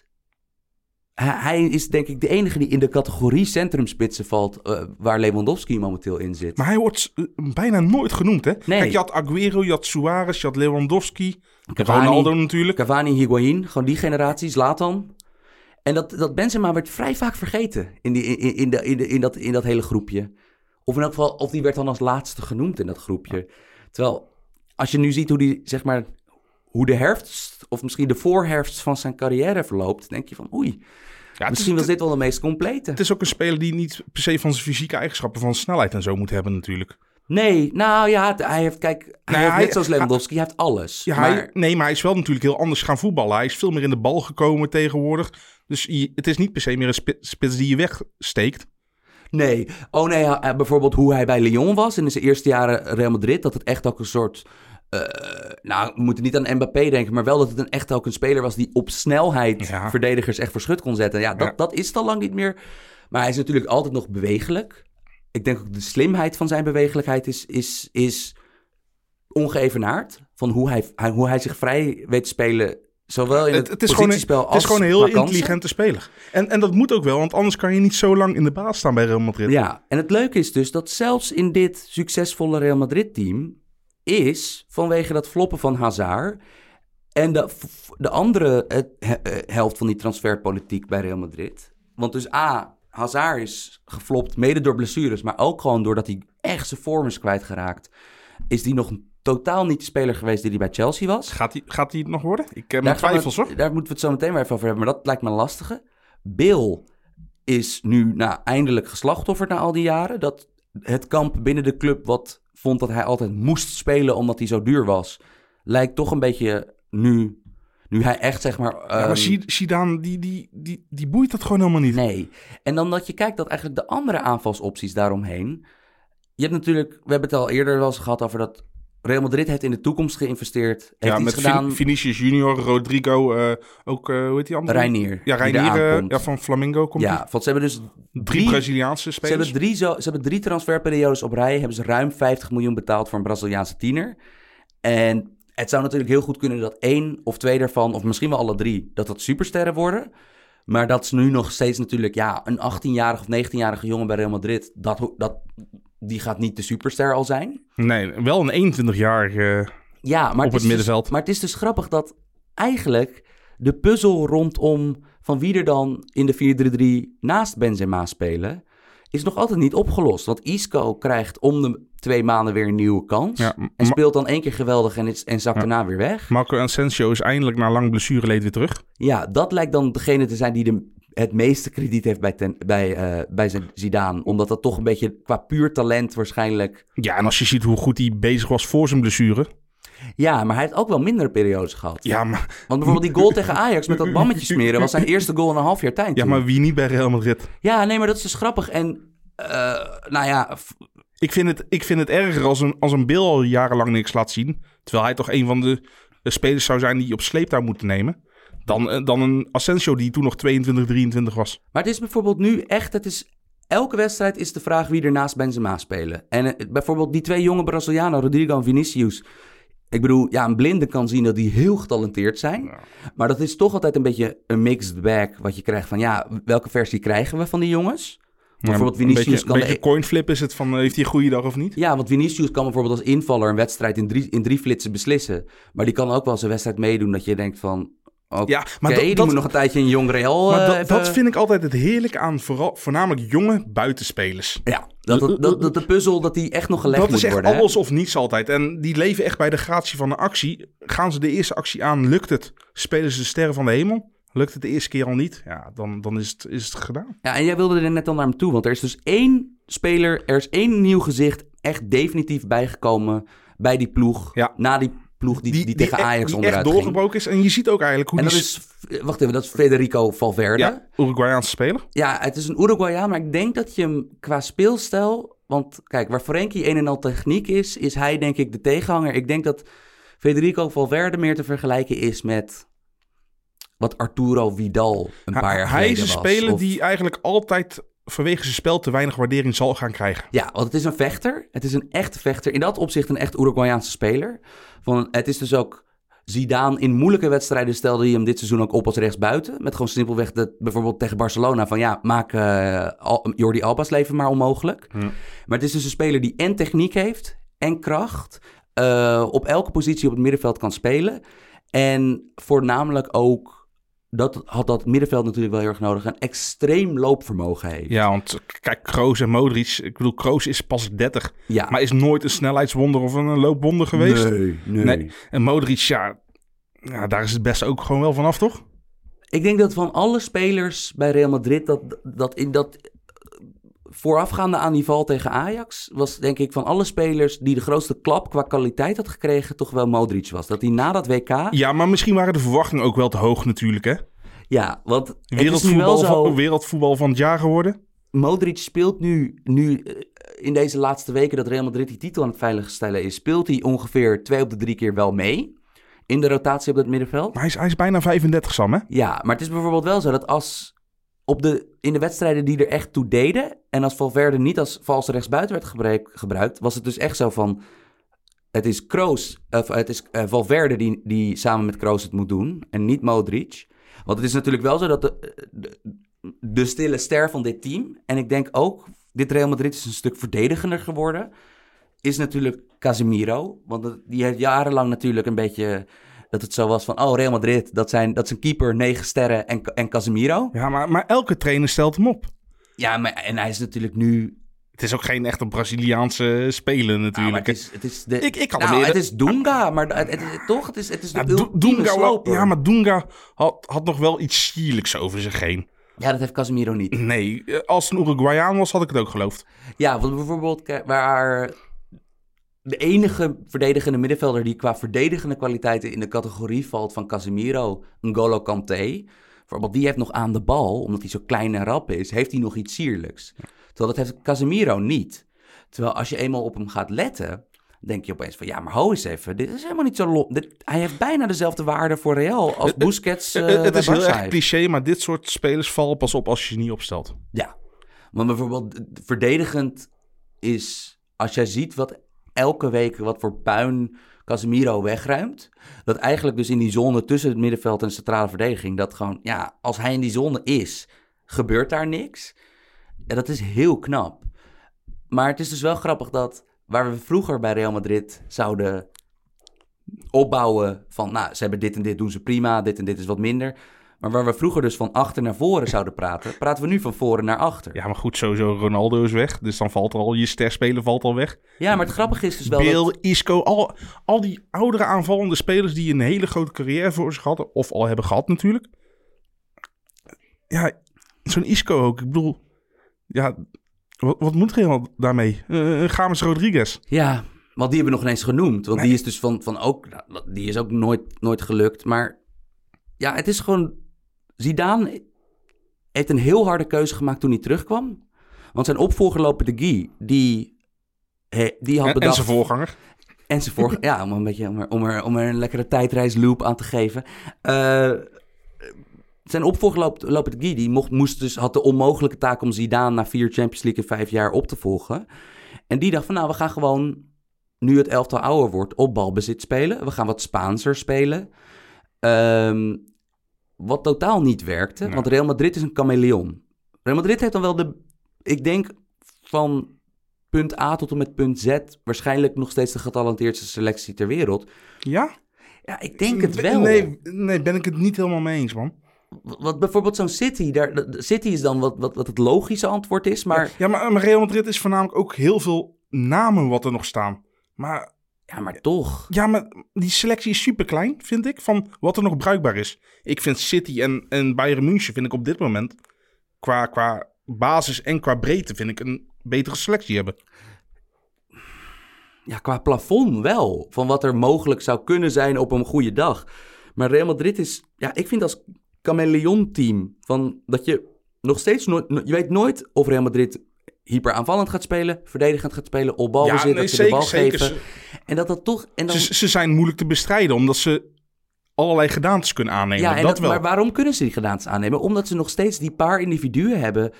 Hij, is denk ik de enige die in de categorie centrumspitsen valt... eh, waar Lewandowski momenteel in zit. Maar hij wordt eh, bijna nooit genoemd, hè? Nee. Kijk, je had Aguero, je had Suarez, je had Lewandowski. Cavani. Ronaldo natuurlijk. Cavani, Higuain, gewoon die generatie, Zlatan. En dat, dat Benzema werd vrij vaak vergeten in, die, in, in, de, in, de, in, dat, in dat hele groepje. Of in elk geval, of die werd dan als laatste genoemd in dat groepje. Terwijl, als je nu ziet hoe die, zeg maar, hoe de herfst, of misschien de voorherfst van zijn carrière verloopt, denk je van, oei, Ja, misschien is, was dit wel de meest complete. het is ook een speler die niet per se van zijn fysieke eigenschappen, van snelheid en zo moet hebben natuurlijk. Nee, nou ja, hij heeft, kijk, hij Nou, heeft hij- net zoals Lewandowski, hij heeft alles. Ja, maar, hij- nee, maar hij is wel natuurlijk heel anders gaan voetballen. Hij is veel meer in de bal gekomen tegenwoordig. Dus je- het is niet per se meer een spi- spits die je wegsteekt. Nee. Oh nee, hij- bijvoorbeeld hoe hij bij Lyon was in zijn eerste jaren Real Madrid. Dat het echt ook een soort... eh, nou, we moeten niet aan Mbappé denken, maar wel dat het een, echt ook een speler was die op snelheid Ja. verdedigers echt voor schut kon zetten. Ja, dat, Ja. dat is het al lang niet meer. Maar hij is natuurlijk altijd nog bewegelijk. Ik denk ook de slimheid van zijn bewegelijkheid is, is, is ongeëvenaard. Van hoe hij, hij- hoe hij zich vrij weet te spelen, zowel in het, Het, het, is gewoon een, het is gewoon een heel intelligente speler. En, en dat moet ook wel, want anders kan je niet zo lang in de baas staan bij Real Madrid. Ja, en het leuke is dus dat zelfs in dit succesvolle Real Madrid-team is vanwege dat floppen van Hazard en de, de andere eh, he- eh, helft van die transferpolitiek bij Real Madrid. Want dus A, Hazard is geflopt, mede door blessures, maar ook gewoon doordat hij echt zijn vorm is kwijtgeraakt. Is die nog totaal niet de speler geweest die hij bij Chelsea was. Gaat hij gaat die het nog worden? Ik heb mijn gaan we- twijfels hoor. Daar moeten we het zo meteen weer even over hebben, maar dat lijkt me lastige. Bill is nu nou, eindelijk geslachtofferd na al die jaren. Dat het kamp binnen de club wat vond dat hij altijd moest spelen omdat hij zo duur was, lijkt toch een beetje nu, nu hij echt zeg maar... Ja, ehm, maar Zi- Zidane, die, die, die, die boeit dat gewoon helemaal niet. Nee. En dan dat je kijkt dat eigenlijk de andere aanvalsopties daaromheen. Je hebt natuurlijk, we hebben het al eerder wel eens gehad over dat Real Madrid heeft in de toekomst geïnvesteerd. Heeft ja, iets met gedaan. Vin- Vinicius Junior, Rodrigo, eh, ook, eh, hoe heet die andere? Reinier. Ja, Reinier eh, ja, van Flamingo komt ja, die. want ze hebben dus Drie drie, Braziliaanse ze spelers. hebben drie, zo, ze hebben drie transferperiodes op rij. Hebben ze ruim 50 miljoen betaald voor een Braziliaanse tiener. En het zou natuurlijk heel goed kunnen dat één of twee daarvan, of misschien wel alle drie, dat dat supersterren worden. Maar dat is nu nog steeds natuurlijk, ja, een 18-jarige of 19-jarige jongen bij Real Madrid, dat, dat, die gaat niet de superster al zijn. Nee, wel een 21-jarige. Ja, maar Op het dus- middenveld. maar het is dus grappig dat eigenlijk de puzzel rondom van wie er dan in de 4-3-3 naast Benzema spelen, is nog altijd niet opgelost. Want Isco krijgt om de twee maanden weer een nieuwe kans. Ja, en speelt dan één keer geweldig en, is, en zakt Ja. daarna weer weg. Marco Asensio is eindelijk na lang blessureleed weer terug. Ja, dat lijkt dan degene te zijn die de, het meeste krediet heeft bij, ten, bij, eh, bij zijn Zidane. Omdat dat toch een beetje qua puur talent waarschijnlijk... Ja, en als je ziet hoe goed hij bezig was voor zijn blessure. Ja, maar hij heeft ook wel mindere periodes gehad. Ja, maar, Want bijvoorbeeld die goal tegen Ajax met dat bammetje smeren was zijn eerste goal in een half jaar tijd. ja, toen. maar wie niet bij Real Madrid? Ja, nee, maar dat is dus grappig. En eh, nou ja, Ik vind het, ik vind het erger als een, als een Bill al jarenlang niks laat zien. Terwijl hij toch een van de, de spelers zou zijn die je op sleeptouw moeten nemen. Dan, eh, dan een Asensio die toen nog 22, 23 was. maar het is bijvoorbeeld nu echt, het is, elke wedstrijd is de vraag wie er naast Benzema spelen. En eh, bijvoorbeeld die twee jonge Brazilianen, Rodrigo en Vinicius. Ik bedoel, ja, een blinde kan zien dat die heel getalenteerd zijn. Maar dat is toch altijd een beetje een mixed bag wat je krijgt van, ja, welke versie krijgen we van die jongens? Bijvoorbeeld een Vinicius beetje, kan een de- beetje coinflip is het van, eh, heeft hij een goede dag of niet? Ja, want Vinicius kan bijvoorbeeld als invaller een wedstrijd in drie, in drie flitsen beslissen. Maar die kan ook wel eens een wedstrijd meedoen dat je denkt van... Ja, maar dat- die dat- moet nog een tijdje in Jong Real Maar eh, dat, even- dat vind ik altijd het heerlijke aan vooral, voornamelijk jonge buitenspelers. Ja, dat, dat, dat, dat de puzzel dat die echt nog gelegd Dat moet is echt worden. hè? alles of niets altijd. En die leven echt bij de gratie van de actie. Gaan ze de eerste actie aan, lukt het? Spelen ze de sterren van de hemel? Lukt het de eerste keer al niet? Ja, dan, dan is, het, is het gedaan. Ja, en jij wilde er net al naar me toe, want er is dus één speler, er is één nieuw gezicht echt definitief bijgekomen bij die ploeg. Ja. Na die ploeg die, die, tegen echt- Ajax die onderuit echt ging. doorgebroken is. En je ziet ook eigenlijk hoe En dat die... is, wacht even, dat is Federico Valverde. Ja, Uruguayaanse speler. Ja, het is een Uruguayaan, maar ik denk dat je hem qua speelstijl... Want kijk, waar Frenkie een en al techniek is, is hij denk ik de tegenhanger. Ik denk dat Federico Valverde meer te vergelijken is met wat Arturo Vidal een paar jaar Hij geleden is een was. speler Of- die eigenlijk altijd vanwege zijn spel te weinig waardering zal gaan krijgen. Ja, want het is een vechter. Het is een echte vechter. In dat opzicht een echt Uruguayaanse speler. Van, het is dus ook... Zidane in moeilijke wedstrijden stelde hij hem dit seizoen ook op als rechtsbuiten. Met gewoon simpelweg de, bijvoorbeeld tegen Barcelona van ja, maak eh, Al- Jordi Alba's leven maar onmogelijk. Maar het is dus een speler die en techniek heeft en kracht. eh, op elke positie op het middenveld kan spelen. En voornamelijk ook, dat had dat middenveld natuurlijk wel heel erg nodig, een extreem loopvermogen heeft. Ja, want kijk, Kroos en Modric. Ik bedoel, Kroos is pas 30. Ja. Maar is nooit een snelheidswonder of een loopwonder geweest. Nee, nee. Nee. En Modric, ja, ja, daar is het best ook gewoon wel vanaf, toch? Ik denk dat van alle spelers bij Real Madrid, dat, dat in dat voorafgaande aan die val tegen Ajax, was denk ik van alle spelers die de grootste klap qua kwaliteit had gekregen, toch wel Modric was. Dat hij na dat WK, ja, Ja, maar misschien waren de verwachtingen ook wel te hoog natuurlijk, hè? want nu wel Wereldvoetbal, zo, van, wereldvoetbal van het jaar geworden. Modric speelt nu, nu eh, in deze laatste weken dat Real Madrid die titel aan het veiligstellen is, speelt hij ongeveer twee op de drie keer wel mee in de rotatie op het middenveld. Maar hij is, hij is bijna 35, Sam, hè? Ja, maar het is bijvoorbeeld wel zo dat als op de, in de wedstrijden die er echt toe deden... en als Valverde niet als valse rechtsbuiten werd gebruik- gebruikt... was het dus echt zo van... het is Kroos, of het is eh, Valverde die, die samen met Kroos het moet doen... en niet Modric. Want het is natuurlijk wel zo dat de, de, de stille ster van dit team... en ik denk ook, dit Real Madrid is een stuk verdedigender geworden... is natuurlijk Casemiro. Want die heeft jarenlang natuurlijk een beetje... dat het zo was van, oh, Real Madrid, dat, zijn, dat is een keeper, negen sterren en, en Casemiro. Ja, maar, maar elke trainer stelt hem op. Ja, maar, en hij is natuurlijk nu... Het is ook geen echte Braziliaanse speler Nou, maar natuurlijk. het is, het is de, Ik- ik had nou, eerder- het is Dunga, maar het, het- het- toch? Het is, het is de Ja, Dunga, sloper. ja, maar Dunga had, had nog wel iets sierlijks over zich heen. Ja, dat heeft Casemiro niet. Nee, eh, als het een Uruguayaan was, had ik het ook geloofd. Ja, want bijvoorbeeld waar de enige verdedigende middenvelder die qua verdedigende kwaliteiten in de categorie valt van Casemiro, N'Golo Kanté. Bijvoorbeeld, die heeft nog aan de bal, omdat hij zo klein en rap is, heeft hij nog iets sierlijks. Terwijl dat heeft Casemiro niet. Terwijl als je eenmaal op hem gaat letten, denk je opeens van ja, maar ho eens even, dit is helemaal niet zo lo- dit- Hij heeft bijna dezelfde waarde voor Real als Busquets. Eh, eh, het bij is heel Barca erg heeft. cliché, maar dit soort spelers vallen pas op als je ze niet opstelt. Ja, want bijvoorbeeld verdedigend is, als jij ziet wat elke week wat voor puin Casemiro wegruimt, dat eigenlijk dus in die zone tussen het middenveld en de centrale verdediging, dat gewoon, ja, als hij in die zone is, gebeurt daar niks. En dat is heel knap. Maar het is dus wel grappig dat waar we vroeger bij Real Madrid zouden opbouwen van, nou, ze hebben dit en dit doen ze prima, dit en dit is wat minder. Maar waar we vroeger dus van achter naar voren zouden praten, praten we nu van voren naar achter. Ja, Ja, maar goed, sowieso Ronaldo is weg. Dus dan valt er al, je sterspeler valt al weg. maar het grappige is dus wel dat... Bale, Isco, al, al die oudere aanvallende spelers die een hele grote carrière voor zich hadden. Of al hebben gehad natuurlijk. Ja, zo'n Isco ook. Ik bedoel, ja, wat, wat moet Real daarmee? Eh James Rodriguez. Ja, want die hebben we nog ineens genoemd. Want Nee. die is dus van, van ook... nou, Die is ook nooit, nooit gelukt. Maar ja, het is gewoon... Zidane heeft een heel harde keuze gemaakt toen hij terugkwam. Want zijn opvolger Lopen de Guy, die, die had En, en bedacht... zijn voorganger. En zijn vorige... ja, om een beetje om er, om er, om er een lekkere tijdreisloop aan te geven. Eh, zijn opvolger Lop- Lopetegui, die mocht, moest dus, had de onmogelijke taak om Zidane na vier Champions League in vijf jaar op te volgen. En die dacht van, nou, we gaan gewoon, nu het elftal ouder wordt, op balbezit spelen. We gaan wat Spaanser spelen. Ehm, wat totaal niet werkte, Nee. want Real Madrid is een chameleon. Real Madrid heeft dan wel de, ik denk van punt A tot en met punt Z, waarschijnlijk nog steeds de getalenteerdste selectie ter wereld. Ja? Ja, ik denk het wel. Nee, nee, ben ik het niet helemaal mee eens, man. Wat bijvoorbeeld zo'n City, daar, City is dan wat, wat, wat het logische antwoord is, maar, Ja, maar, maar Real Madrid is voornamelijk ook heel veel namen wat er nog staan. Maar ja, maar toch. ja, maar die selectie is super klein, vind ik, van wat er nog bruikbaar is. Ik vind City en, en Bayern München vind ik op dit moment, qua, qua basis en qua breedte, vind ik een betere selectie hebben. Ja, qua plafond wel, van wat er mogelijk zou kunnen zijn op een goede dag. Maar Real Madrid is, ja, ik vind als chameleon-team, van dat je nog steeds nooit, no- je weet nooit of Real Madrid hyper aanvallend gaat spelen, verdedigend gaat spelen, op bal Ja, bezit, nee, dat ze de bal zeker. geven. En dat dat toch, en dan... Ze, ze zijn moeilijk te bestrijden, omdat ze allerlei gedaantes kunnen aannemen. Ja, en dat, dat, wel. maar waarom kunnen ze die gedaantes aannemen? Omdat ze nog steeds die paar individuen hebben.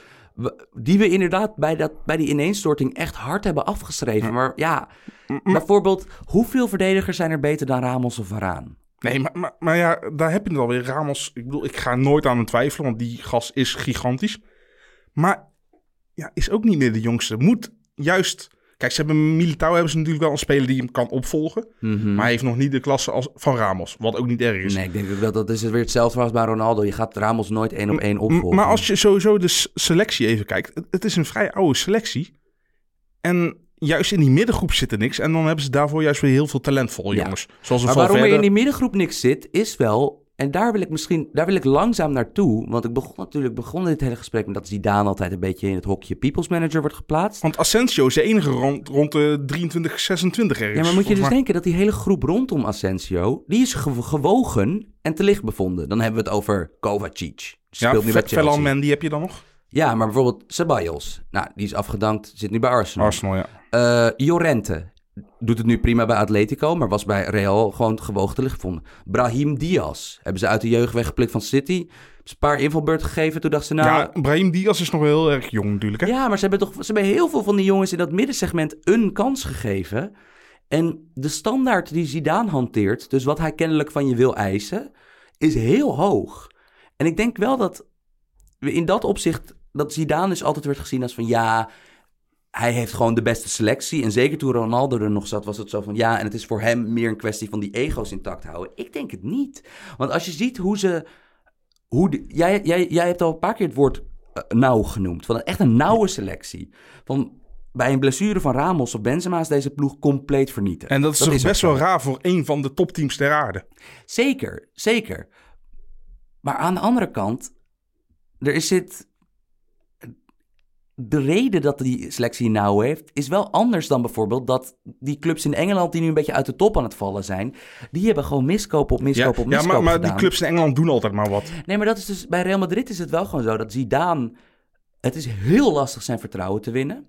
die we inderdaad bij, dat, bij die ineenstorting echt hard hebben afgeschreven. Maar ja, bijvoorbeeld, hoeveel verdedigers zijn er beter dan Ramos of Varaan? Nee, maar, maar, maar ja, daar heb je het alweer. Ramos, ik bedoel, ik ga nooit aan hem twijfelen, want die gas is gigantisch. Maar ja, is ook niet meer de jongste. Moet juist... Kijk, ze hebben Militao hebben ze natuurlijk wel een speler die hem kan opvolgen. Maar hij heeft nog niet de klasse als, van Ramos, wat ook niet erg is. Nee, ik denk dat dat is weer hetzelfde als bij Ronaldo. Je gaat Ramos nooit één op één opvolgen. Maar als je sowieso de selectie even kijkt, het, het is een vrij oude selectie. En juist in die middengroep zit er niks. En dan hebben ze daarvoor juist weer heel veel talentvolle Ja. jongens. Zoals een Maar waarom er in die middengroep niks zit, is wel... En daar wil ik misschien, daar wil ik langzaam naartoe. Want ik begon natuurlijk, begon dit hele gesprek met dat Zidane altijd een beetje in het hokje people's manager wordt geplaatst. Want Asensio is de enige rond, rond de 23, 26 ergens. Ja, maar moet je dus denken dat die hele groep rondom Asensio, die is ge- gewogen en te licht bevonden. Dan hebben we het over Kovacic. Die Ja, Chelsea. Mendy heb je dan nog? Ja, maar bijvoorbeeld Ceballos. Nou, die is afgedankt, zit nu bij Arsenal. Arsenal, ja. Eh, Llorente doet het nu prima bij Atletico, maar was bij Real gewoon gewogen te licht gevonden. Brahim Diaz hebben ze uit de jeugd weggeplukt van City. Ze een paar invalbeurten gegeven. Toen dachten ze, nou, ja, Brahim Diaz is nog wel heel erg jong natuurlijk. Hè? Ja, maar ze hebben toch ze hebben heel veel van die jongens in dat middensegment een kans gegeven. En de standaard die Zidane hanteert, dus wat hij kennelijk van je wil eisen, is heel hoog. En ik denk wel dat we in dat opzicht, dat Zidane dus altijd werd gezien als van ja, hij heeft gewoon de beste selectie. En zeker toen Ronaldo er nog zat, was het zo van ja, en het is voor hem meer een kwestie van die ego's intact houden. Ik denk het niet. Want als je ziet hoe ze. Hoe de- jij, jij, jij hebt al een paar keer het woord eh, nauw genoemd. Van echt een nauwe selectie. Van, bij een blessure van Ramos of Benzema is deze ploeg compleet vernietigd. En dat is best wel raar voor een van de topteams ter aarde. Zeker, zeker. Maar aan de andere kant, er is zit. De reden dat die selectie nauw heeft, is wel anders dan bijvoorbeeld dat die clubs in Engeland, die nu een beetje uit de top aan het vallen zijn, die hebben gewoon miskopen op Ja, miskopen op ja miskopen maar, maar die clubs in Engeland doen altijd maar wat. Nee, maar dat is dus bij Real Madrid is het wel gewoon zo dat Zidane. Het is heel lastig zijn vertrouwen te winnen.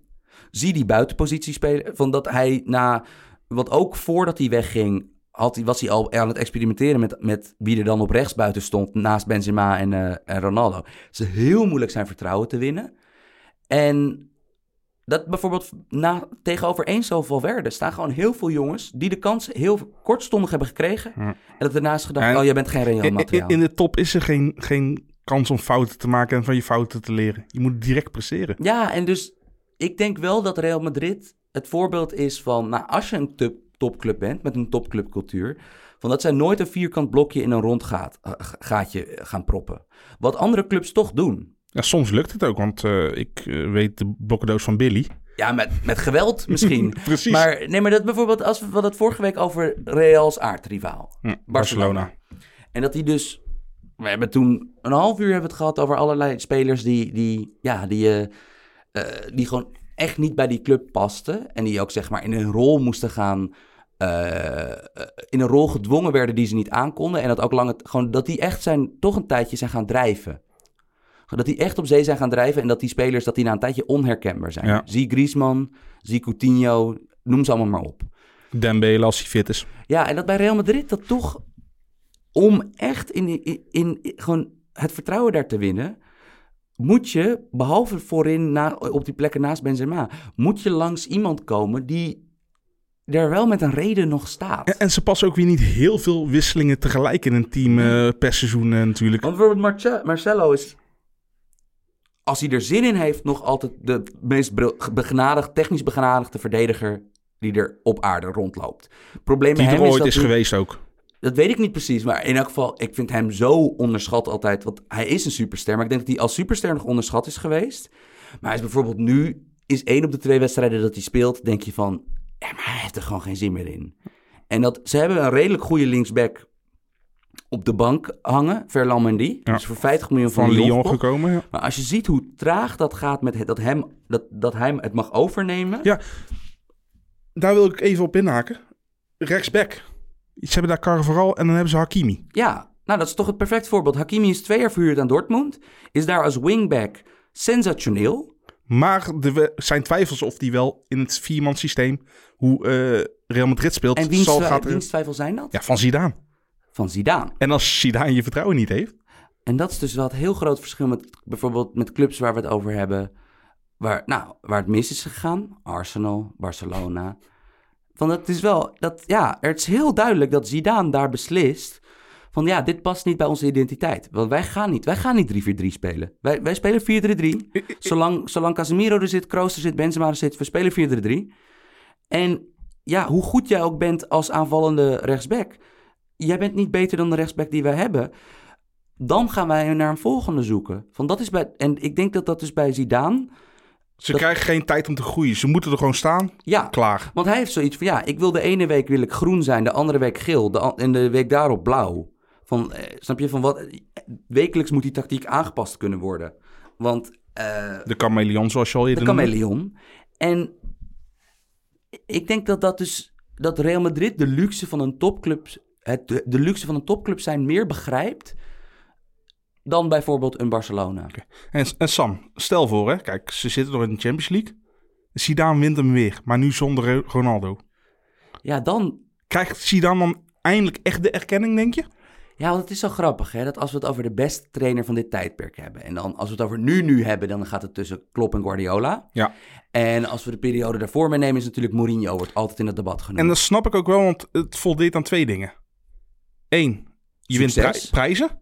Zie die buitenpositie spelen. Van dat hij na. Want ook voordat hij wegging. Had, hij- was hij al aan het experimenteren met, met wie er dan op rechts buiten stond. Naast Benzema en, eh, en Ronaldo. Het is heel moeilijk zijn vertrouwen te winnen. En dat bijvoorbeeld na, tegenover één zoveel werden staan gewoon heel veel jongens die de kans heel kortstondig hebben gekregen. Ja. En dat daarnaast gedacht, En- oh jij bent geen Real in, materiaal. in de top is er geen, geen kans om fouten te maken en van je fouten te leren. Je moet direct presteren. Ja, en dus ik denk wel dat Real Madrid het voorbeeld is van, nou, als je een top, topclub bent met een topclubcultuur, van dat zij nooit een vierkant blokje in een rond gaat, eh, ga- gaatje gaan proppen. Wat andere clubs toch doen. Ja, soms lukt het ook, want eh, ik eh, weet de blokkendoos van Billy. Ja, met, met geweld misschien. Precies. Maar nee, maar dat bijvoorbeeld, als we we hadden het vorige week over Real's aardrivaal. Hm, Barcelona. En dat die dus. We hebben toen een half uur hebben het gehad over allerlei spelers die, die, ja, die, eh, die gewoon echt niet bij die club pasten. En die ook zeg maar in een rol moesten gaan. in een rol gedwongen werden die ze niet aankonden. En dat ook lang het, gewoon dat die echt zijn, toch een tijdje zijn gaan drijven. Dat die echt op zee zijn gaan drijven. En dat die spelers dat die na een tijdje onherkenbaar zijn. Ja. Zie Griezmann, zie Coutinho, noem ze allemaal maar op. Dembele als hij fit is. Ja, en dat bij Real Madrid dat toch om echt in, in, gewoon het vertrouwen daar te winnen, moet je, behalve voorin na, op die plekken naast Benzema, moet je langs iemand komen die er wel met een reden nog staat. En, en ze passen ook weer niet heel veel wisselingen tegelijk in een team eh, per seizoen eh, natuurlijk. Want bijvoorbeeld Marce- Marcelo is, als hij er zin in heeft, nog altijd de meest begenadigd, technisch begenadigde verdediger die er op aarde rondloopt. Probleem Die er ooit is hij- geweest ook. Dat weet ik niet precies, maar in elk geval, ik vind hem zo onderschat altijd. Want hij is een superster, maar ik denk dat hij als superster nog onderschat is geweest. Maar hij is bijvoorbeeld nu, is één op de twee wedstrijden dat hij speelt, denk je van, ja, maar hij heeft er gewoon geen zin meer in. En dat, ze hebben een redelijk goede linksback op de bank hangen, Ferland Mendy. Ja. Dus voor 50 miljoen van, Van Lyon, gekomen. Ja. Maar als je ziet hoe traag dat gaat met het, dat, hem, dat, dat hij het mag overnemen. Ja. Daar wil ik even op inhaken. Rechtsback. Ze hebben daar Carvajal en dan hebben ze Hakimi. Ja, nou dat is toch het perfect voorbeeld. Hakimi is twee jaar verhuurd aan Dortmund. Is daar als wingback sensationeel. Maar er zijn twijfels of die wel in het viermans systeem, hoe eh, Real Madrid speelt, En wiens, zal gaat wiens twijfel zijn dat? Ja, van Zidane. Van Zidane. En als Zidane je vertrouwen niet heeft, En dat is dus wel het heel groot verschil met bijvoorbeeld met clubs waar we het over hebben. Waar, nou, waar het mis is gegaan. Arsenal, Barcelona. Van het is wel, dat, ja, het is heel duidelijk dat Zidane daar beslist. Van ja, dit past niet bij onze identiteit. Want wij gaan niet, wij gaan niet 3-4-3 spelen. Wij, wij spelen 4-3-3. Zolang, zolang Casemiro er zit, Kroos er zit, Benzema er zit, we spelen 4-3-3. En ja, hoe goed jij ook bent als aanvallende rechtsback. Jij bent niet beter dan de rechtsback die wij hebben. Dan gaan wij naar een volgende zoeken. Van dat is bij, en ik denk dat dat dus bij Zidane... ze Dat- krijgen geen tijd om te groeien. Ze moeten er gewoon staan, Ja, klaar. want hij heeft zoiets van... Ja, ik wil de ene week wil ik groen zijn, de andere week geel... De, en de week daarop blauw. Van, eh, snap je? Van wat, wekelijks moet die tactiek aangepast kunnen worden. Want... eh, De chameleon, zoals je al de eerder noemde. chameleon. En ik denk dat dat dus dat Real Madrid de luxe van een topclub, het, de, luxe van een topclub zijn meer begrijpt dan bijvoorbeeld een Barcelona. En, en Sam, stel voor, hè, kijk, ze zitten nog in de Champions League. Zidane wint hem weer, maar nu zonder Ronaldo. Ja, dan. Krijgt Zidane dan eindelijk echt de erkenning, denk je? Ja, want het is zo grappig, hè, dat als we het over de beste trainer van dit tijdperk hebben. En dan als we het over nu-nu hebben, dan gaat het tussen Klopp en Guardiola. Ja. En als we de periode daarvoor meenemen, is natuurlijk Mourinho, wordt altijd in het debat genoemd. En dat snap ik ook wel, want het voldeed aan twee dingen. Eén, je wint pri- prijzen.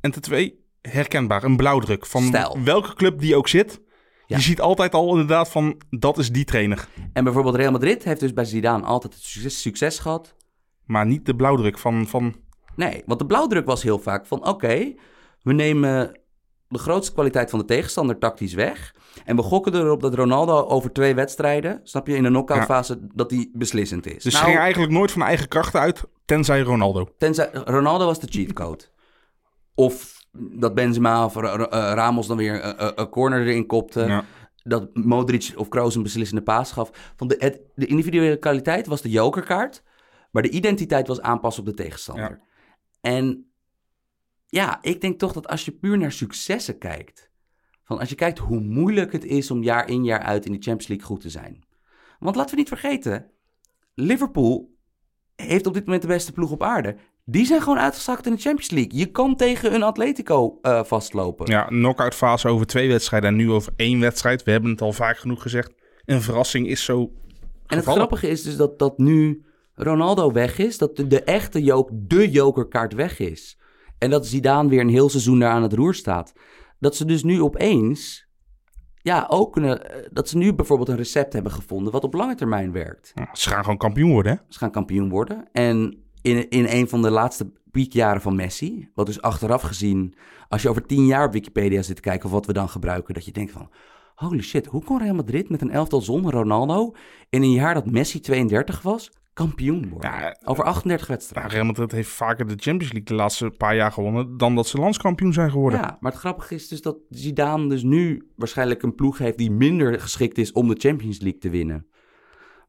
En ten twee, herkenbaar, een blauwdruk. Van Stijl. welke club die ook zit. Ja. Je ziet altijd al inderdaad van, dat is die trainer. En bijvoorbeeld Real Madrid heeft dus bij Zidane altijd het succes, succes gehad. Maar niet de blauwdruk van, van Nee, want de blauwdruk was heel vaak van... oké, we nemen de grootste kwaliteit van de tegenstander tactisch weg. En we gokken erop dat Ronaldo over twee wedstrijden, snap je, in de knock-out fase, dat die beslissend is. Dus ze Nou, gingen eigenlijk nooit van eigen krachten uit, tenzij Ronaldo. Tenzij, Ronaldo was de cheatcode. Of dat Benzema of eh, Ramos dan weer een- een een corner erin kopte. Ja. Dat Modric of Kroos een beslissende paas gaf. Van de, het, de individuele kwaliteit was de jokerkaart. Maar de identiteit was aanpassen op de tegenstander. En ja, ik denk toch dat als je puur naar successen kijkt. Van als je kijkt hoe moeilijk het is om jaar in jaar uit in de Champions League goed te zijn. Want laten we niet vergeten, Liverpool heeft op dit moment de beste ploeg op aarde. Die zijn gewoon uitgezakt in de Champions League. Je kan tegen een Atletico eh, vastlopen. Ja, knock-out fase over twee wedstrijden en nu over één wedstrijd. We hebben het al vaak genoeg gezegd. Een verrassing is zo en het grappige is dus dat, dat nu Ronaldo weg is, dat de, de echte joke, de jokerkaart weg is. En dat Zidane weer een heel seizoen daar aan het roer staat. Dat ze dus nu opeens, ja, ook kunnen, eh, dat ze nu bijvoorbeeld een recept hebben gevonden wat op lange termijn werkt. Ja, ze gaan gewoon kampioen worden, hè? Ze gaan kampioen worden. En in, in een van de laatste piekjaren van Messi, wat dus achteraf gezien, als je over tien jaar op Wikipedia zit te kijken of wat we dan gebruiken, dat je denkt van, holy shit, hoe kon Real Madrid met een elftal zonder Ronaldo in een jaar dat Messi 32 was, kampioen worden? Ja, over 38 Ja, wedstrijden. Real Madrid heeft vaker de Champions League de laatste paar jaar gewonnen... dan dat ze landskampioen zijn geworden. Ja, maar het grappige is dus dat Zidane dus nu waarschijnlijk een ploeg heeft die minder geschikt is om de Champions League te winnen.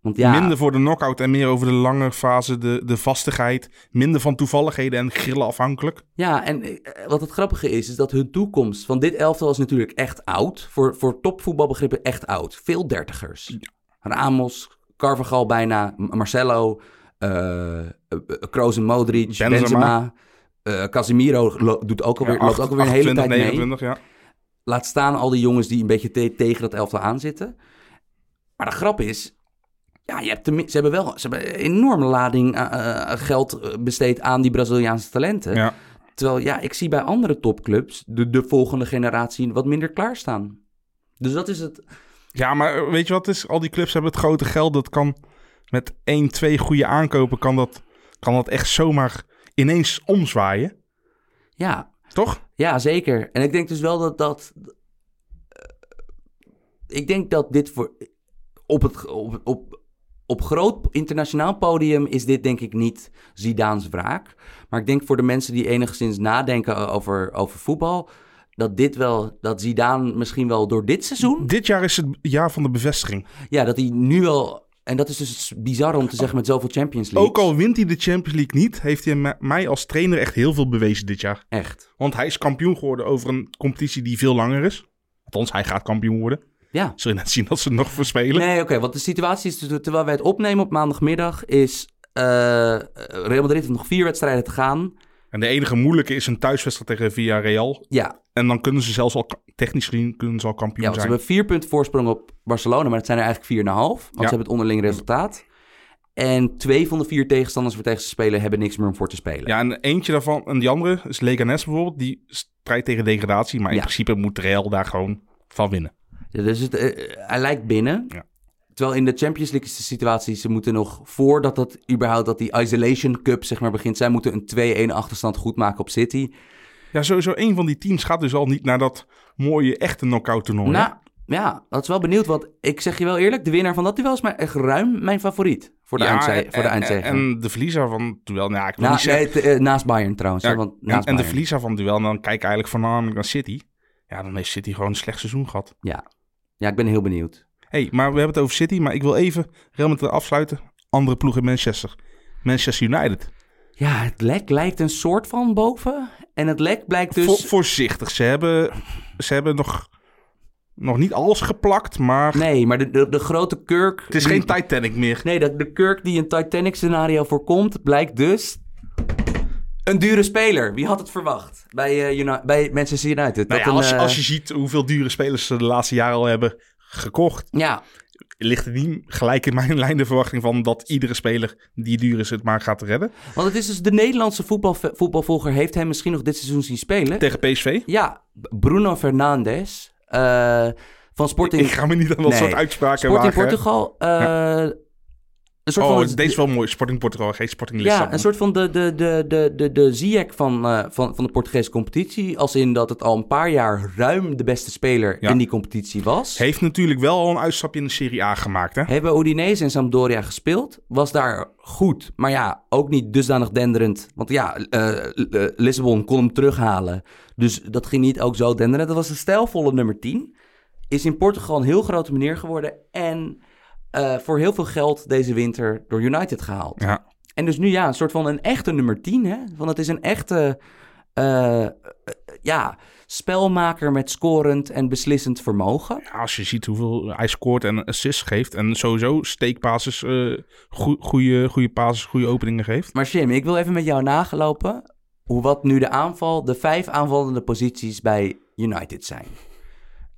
Want ja, Minder voor de knockout en meer over de lange fase, de, de vastigheid. Minder van toevalligheden en grillen afhankelijk. Ja, en eh, wat het grappige is, is dat hun toekomst van dit elftal is natuurlijk echt oud. Voor, voor topvoetbalbegrippen echt oud. Veel dertigers. Ramos, Carvajal bijna, Marcelo, eh, Kroos en Modric, Benzema. Benzema. eh, Casemiro doet ook alweer, Ja, loopt ook alweer een hele 28, tijd mee. 29, ja. Laat staan al die jongens die een beetje te- tegen dat elftal aanzitten. Maar de grap is, ja, je hebt ze hebben wel ze hebben een enorme lading geld besteed aan die Braziliaanse talenten. ja. Terwijl ja, ik zie bij andere topclubs de, de volgende generatie wat minder klaarstaan. Dus dat is het. Ja, maar weet je wat is? Al die clubs hebben het grote geld. Dat kan met één, twee goede aankopen... kan dat, kan dat echt zomaar ineens omzwaaien. Ja, Toch? ja, zeker. En ik denk dus wel dat dat. eh, ik denk dat dit voor. Op, het, op, op, op groot internationaal podium is dit denk ik niet Zidane's wraak. Maar ik denk voor de mensen die enigszins nadenken over, over voetbal. Dat dit wel, dat Zidane misschien wel door dit seizoen. Dit jaar is het jaar van de bevestiging. Ja, dat hij nu wel. En dat is dus bizar om te zeggen met zoveel Champions League. Ook al wint hij de Champions League niet... heeft hij mij als trainer echt heel veel bewezen dit jaar. Echt. Want hij is kampioen geworden over een competitie die veel langer is. Althans, hij gaat kampioen worden. Ja. Zul je net zien dat ze nog verspelen. Nee, oké. want de situatie is, dus, terwijl wij het opnemen op maandagmiddag, is eh, Real Madrid heeft nog vier wedstrijden te gaan. En de enige moeilijke is een thuiswedstrijd tegen Villarreal. Ja, En dan kunnen ze zelfs al, technisch gezien, kunnen ze al kampioen ja want ze zijn. hebben vier punten voorsprong op Barcelona, maar het zijn er eigenlijk vier en een half. Want ze hebben het onderling resultaat. En twee van de vier tegenstanders waar tegen ze spelen hebben niks meer om voor te spelen. Ja, en eentje daarvan, en die andere is Leganes bijvoorbeeld. Die strijdt tegen degradatie. Maar in Ja. principe moet Real daar gewoon van winnen. Ja, dus het, eh, hij lijkt binnen. Ja. Terwijl in de Champions League is de situatie, ze moeten nog voordat dat überhaupt dat die Isolation Cup zeg maar begint, zij moeten een 2-1 achterstand goed maken op City. Ja, sowieso een van die teams gaat dus al niet naar dat mooie echte knockout toernooi. Nou, ja, dat is wel benieuwd. Want ik zeg je wel eerlijk, de winnaar van dat duel is maar echt ruim mijn favoriet voor de, Ja, voor de en- eindzege. En, de verliezer van duel, nou ja, ik wil Na- niet zeggen... nee, te- eh, naast Bayern trouwens. Ja, hè, want en, de verliezer van duel, dan kijk ik eigenlijk voornamelijk naar City. Ja, dan heeft City gewoon een slecht seizoen gehad. Ja. ja, ik ben heel benieuwd. Hey, maar we hebben het over City, maar ik wil even Real Madrid afsluiten. Andere ploeg in Manchester. Manchester United. Ja, het lek lijkt een soort van boven. En het lek blijkt dus... Vo- voorzichtig. Ze hebben, ze hebben nog, nog niet alles geplakt, maar Nee, maar de, de, de grote kurk... het is die- geen Titanic meer. Nee, de, de kurk die een Titanic scenario voorkomt, blijkt dus... Een dure speler. Wie had het verwacht? Bij, Uni- bij Manchester United. Nou ja, een, als, eh, als je ziet hoeveel dure spelers ze de laatste jaren al hebben gekocht, Ja, ligt het niet gelijk in mijn lijn de verwachting van dat iedere speler die duur is het maar gaat redden. want het is dus de Nederlandse voetbal, voetbalvolger heeft hem misschien nog dit seizoen zien spelen. Tegen PSV. Ja, Bruno Fernandes eh, van Sporting, Ik ga me niet aan dat Nee. soort uitspraken Sporting wagen. Portugal. eh, Een soort Oh, van, deze is wel mooi. Sporting Portugal, geen Sporting Ja, Lissabon. een soort van de, de, de, de, de, de Ziyech van, eh, van, van de Portugese competitie. Als in dat het al een paar jaar ruim de beste speler Ja. in die competitie was. Heeft natuurlijk wel al een uitstapje in de Serie A gemaakt, hè? Hebben Udinese en Sampdoria gespeeld. Was daar goed, maar ja, ook niet dusdanig denderend. Want ja, eh, Lissabon kon hem terughalen. Dus dat ging niet ook zo denderend. Dat was een stijlvolle nummer 10. Is in Portugal een heel grote meneer geworden. En eh, voor heel veel geld deze winter door United gehaald. Ja. En dus nu ja, een soort van een echte nummer 10. Hè? Want het is een echte eh, eh, ja, spelmaker met scorend en beslissend vermogen. Ja, als je ziet hoeveel hij scoort en assists geeft. En sowieso steekpases, eh goede, goede pases, goede openingen geeft. Maar Jim, ik wil even met jou nagelopen hoe wat nu de aanval, de vijf aanvallende posities bij United zijn.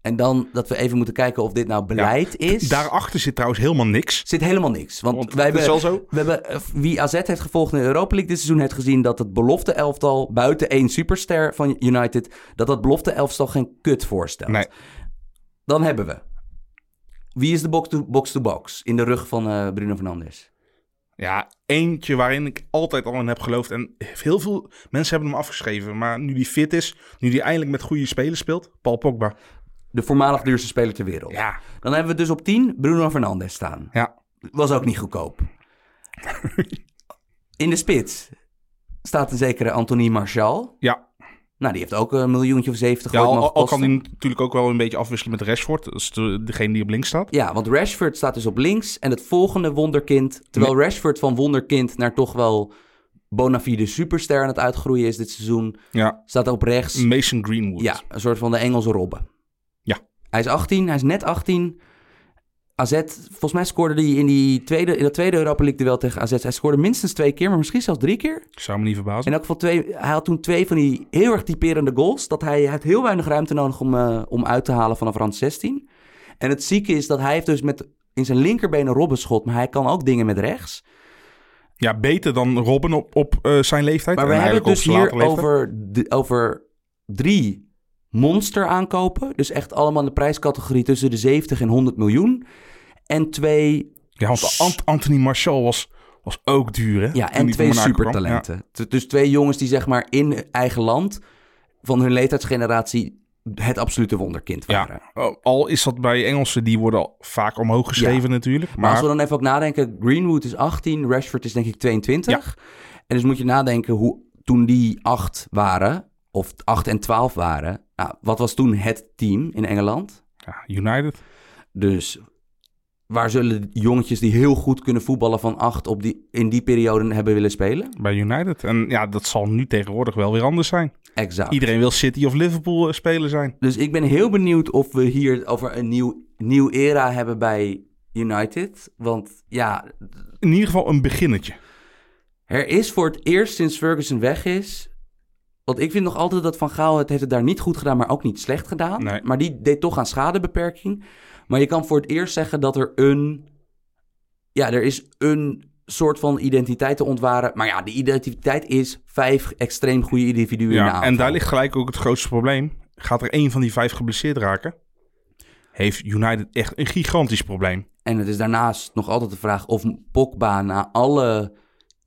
En dan dat we even moeten kijken of dit nou beleid is. Daarachter zit trouwens helemaal niks. zit helemaal niks. Want, Want wij hebben, is wel zo. we hebben, eh, wie AZ heeft gevolgd in de Europa League dit seizoen, heeft gezien dat het belofte elftal, buiten één superster van United, dat dat belofte elftal geen kut voorstelt. Nee. Dan hebben we. Wie is de box-to-box in de rug van eh, Bruno Fernandes? Ja, eentje waarin ik altijd al in heb geloofd. En heel veel mensen hebben hem afgeschreven. Maar nu die fit is, nu die eindelijk met goede spelers speelt, Paul Pogba. De voormalig duurste speler ter wereld. Ja, Dan hebben we dus op 10 Bruno Fernandes staan. ja. Was ook niet goedkoop. In de spits staat een zekere Anthony Martial. Ja, Nou, die heeft ook een miljoentje of 70 ja al, al kan hij natuurlijk ook wel een beetje afwisselen met Rashford. Dat is de, degene die op links staat. Ja, want Rashford staat dus op links. En het volgende wonderkind... Terwijl Rashford van wonderkind naar toch wel bona fide superster aan het uitgroeien is dit seizoen... Ja, staat op rechts... Mason Greenwood. Ja, een soort van de Engelse Robben. Hij is 18, hij is net 18. AZ, volgens mij scoorde hij in, die tweede, in dat tweede Europa League duel tegen AZ. Hij scoorde minstens twee keer, maar misschien zelfs drie keer. Zou me niet verbazen. In elk geval twee, hij had toen twee van die heel erg typerende goals. Dat hij, hij had heel weinig ruimte nodig om, eh, om uit te halen vanaf rand 16. En het zieke is dat hij heeft dus met in zijn linkerbeen een robbenschot, maar hij kan ook dingen met rechts. Ja, beter dan Robben op, op eh, zijn leeftijd. Maar we En hebben het dus hier over, de- over drie monster aankopen. Dus echt allemaal in de prijscategorie tussen de 70 en 100 miljoen. En twee, Ja, want Ant- Anthony Martial was, was ook duur, hè? ja, en twee supertalenten. Dus twee jongens die zeg maar in eigen land van hun leeftijdsgeneratie het absolute wonderkind waren. ja. Oh, al is dat bij Engelsen, die worden al vaak omhoog geschreven natuurlijk. Maar als we dan even ook nadenken, Greenwood is 18, Rashford is denk ik 22. En dus moet je nadenken hoe toen die 8 waren, of 8 en 12 waren, nou, wat was toen het team in Engeland? ja, United, Dus waar zullen jongetjes die heel goed kunnen voetballen van 8 op die, in die periode hebben willen spelen? bij United. En ja, dat zal nu tegenwoordig wel weer anders zijn. Exact. Iedereen wil City of Liverpool eh, spelen zijn. Dus ik ben heel benieuwd of we hier over een nieuw, nieuw era hebben bij United. Want ja, In ieder geval een beginnetje. Er is voor het eerst sinds Ferguson weg is. Want ik vind nog altijd dat Van Gaal het heeft het daar niet goed gedaan, maar ook niet slecht gedaan. Nee. Maar die deed toch aan schadebeperking. Maar je kan voor het eerst zeggen dat er een. Ja, er is een soort van identiteit te ontwaren. Maar ja, die identiteit is vijf extreem goede individuen in de Ja, en daar ligt gelijk ook het grootste probleem. Gaat er één van die vijf geblesseerd raken, heeft United echt een gigantisch probleem. En het is daarnaast nog altijd de vraag of Pogba na alle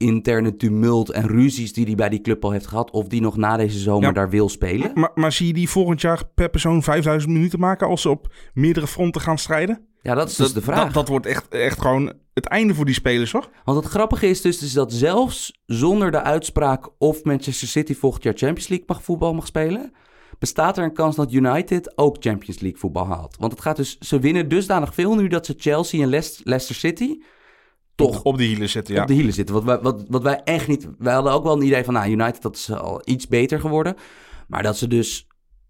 interne tumult en ruzies die hij bij die club al heeft gehad, of die nog na deze zomer Ja. daar wil spelen. Maar, maar zie je die volgend jaar per persoon 5000 minuten maken als ze op meerdere fronten gaan strijden? Ja, dat is dus de vraag. Dat, dat wordt echt, echt gewoon het einde voor die spelers, hoor. Want het grappige is dus, dus dat zelfs zonder de uitspraak of Manchester City volgend jaar Champions League mag voetbal mag spelen, bestaat er een kans dat United ook Champions League voetbal haalt. Want het gaat dus, ze winnen dusdanig veel nu dat ze Chelsea en Leicester City toch Op, de hielen zitten, ja. op de hielen zitten. Wat wij, wat, wat wij echt niet... Wij hadden ook wel een idee van, nou, United dat is al iets beter geworden. Maar dat ze dus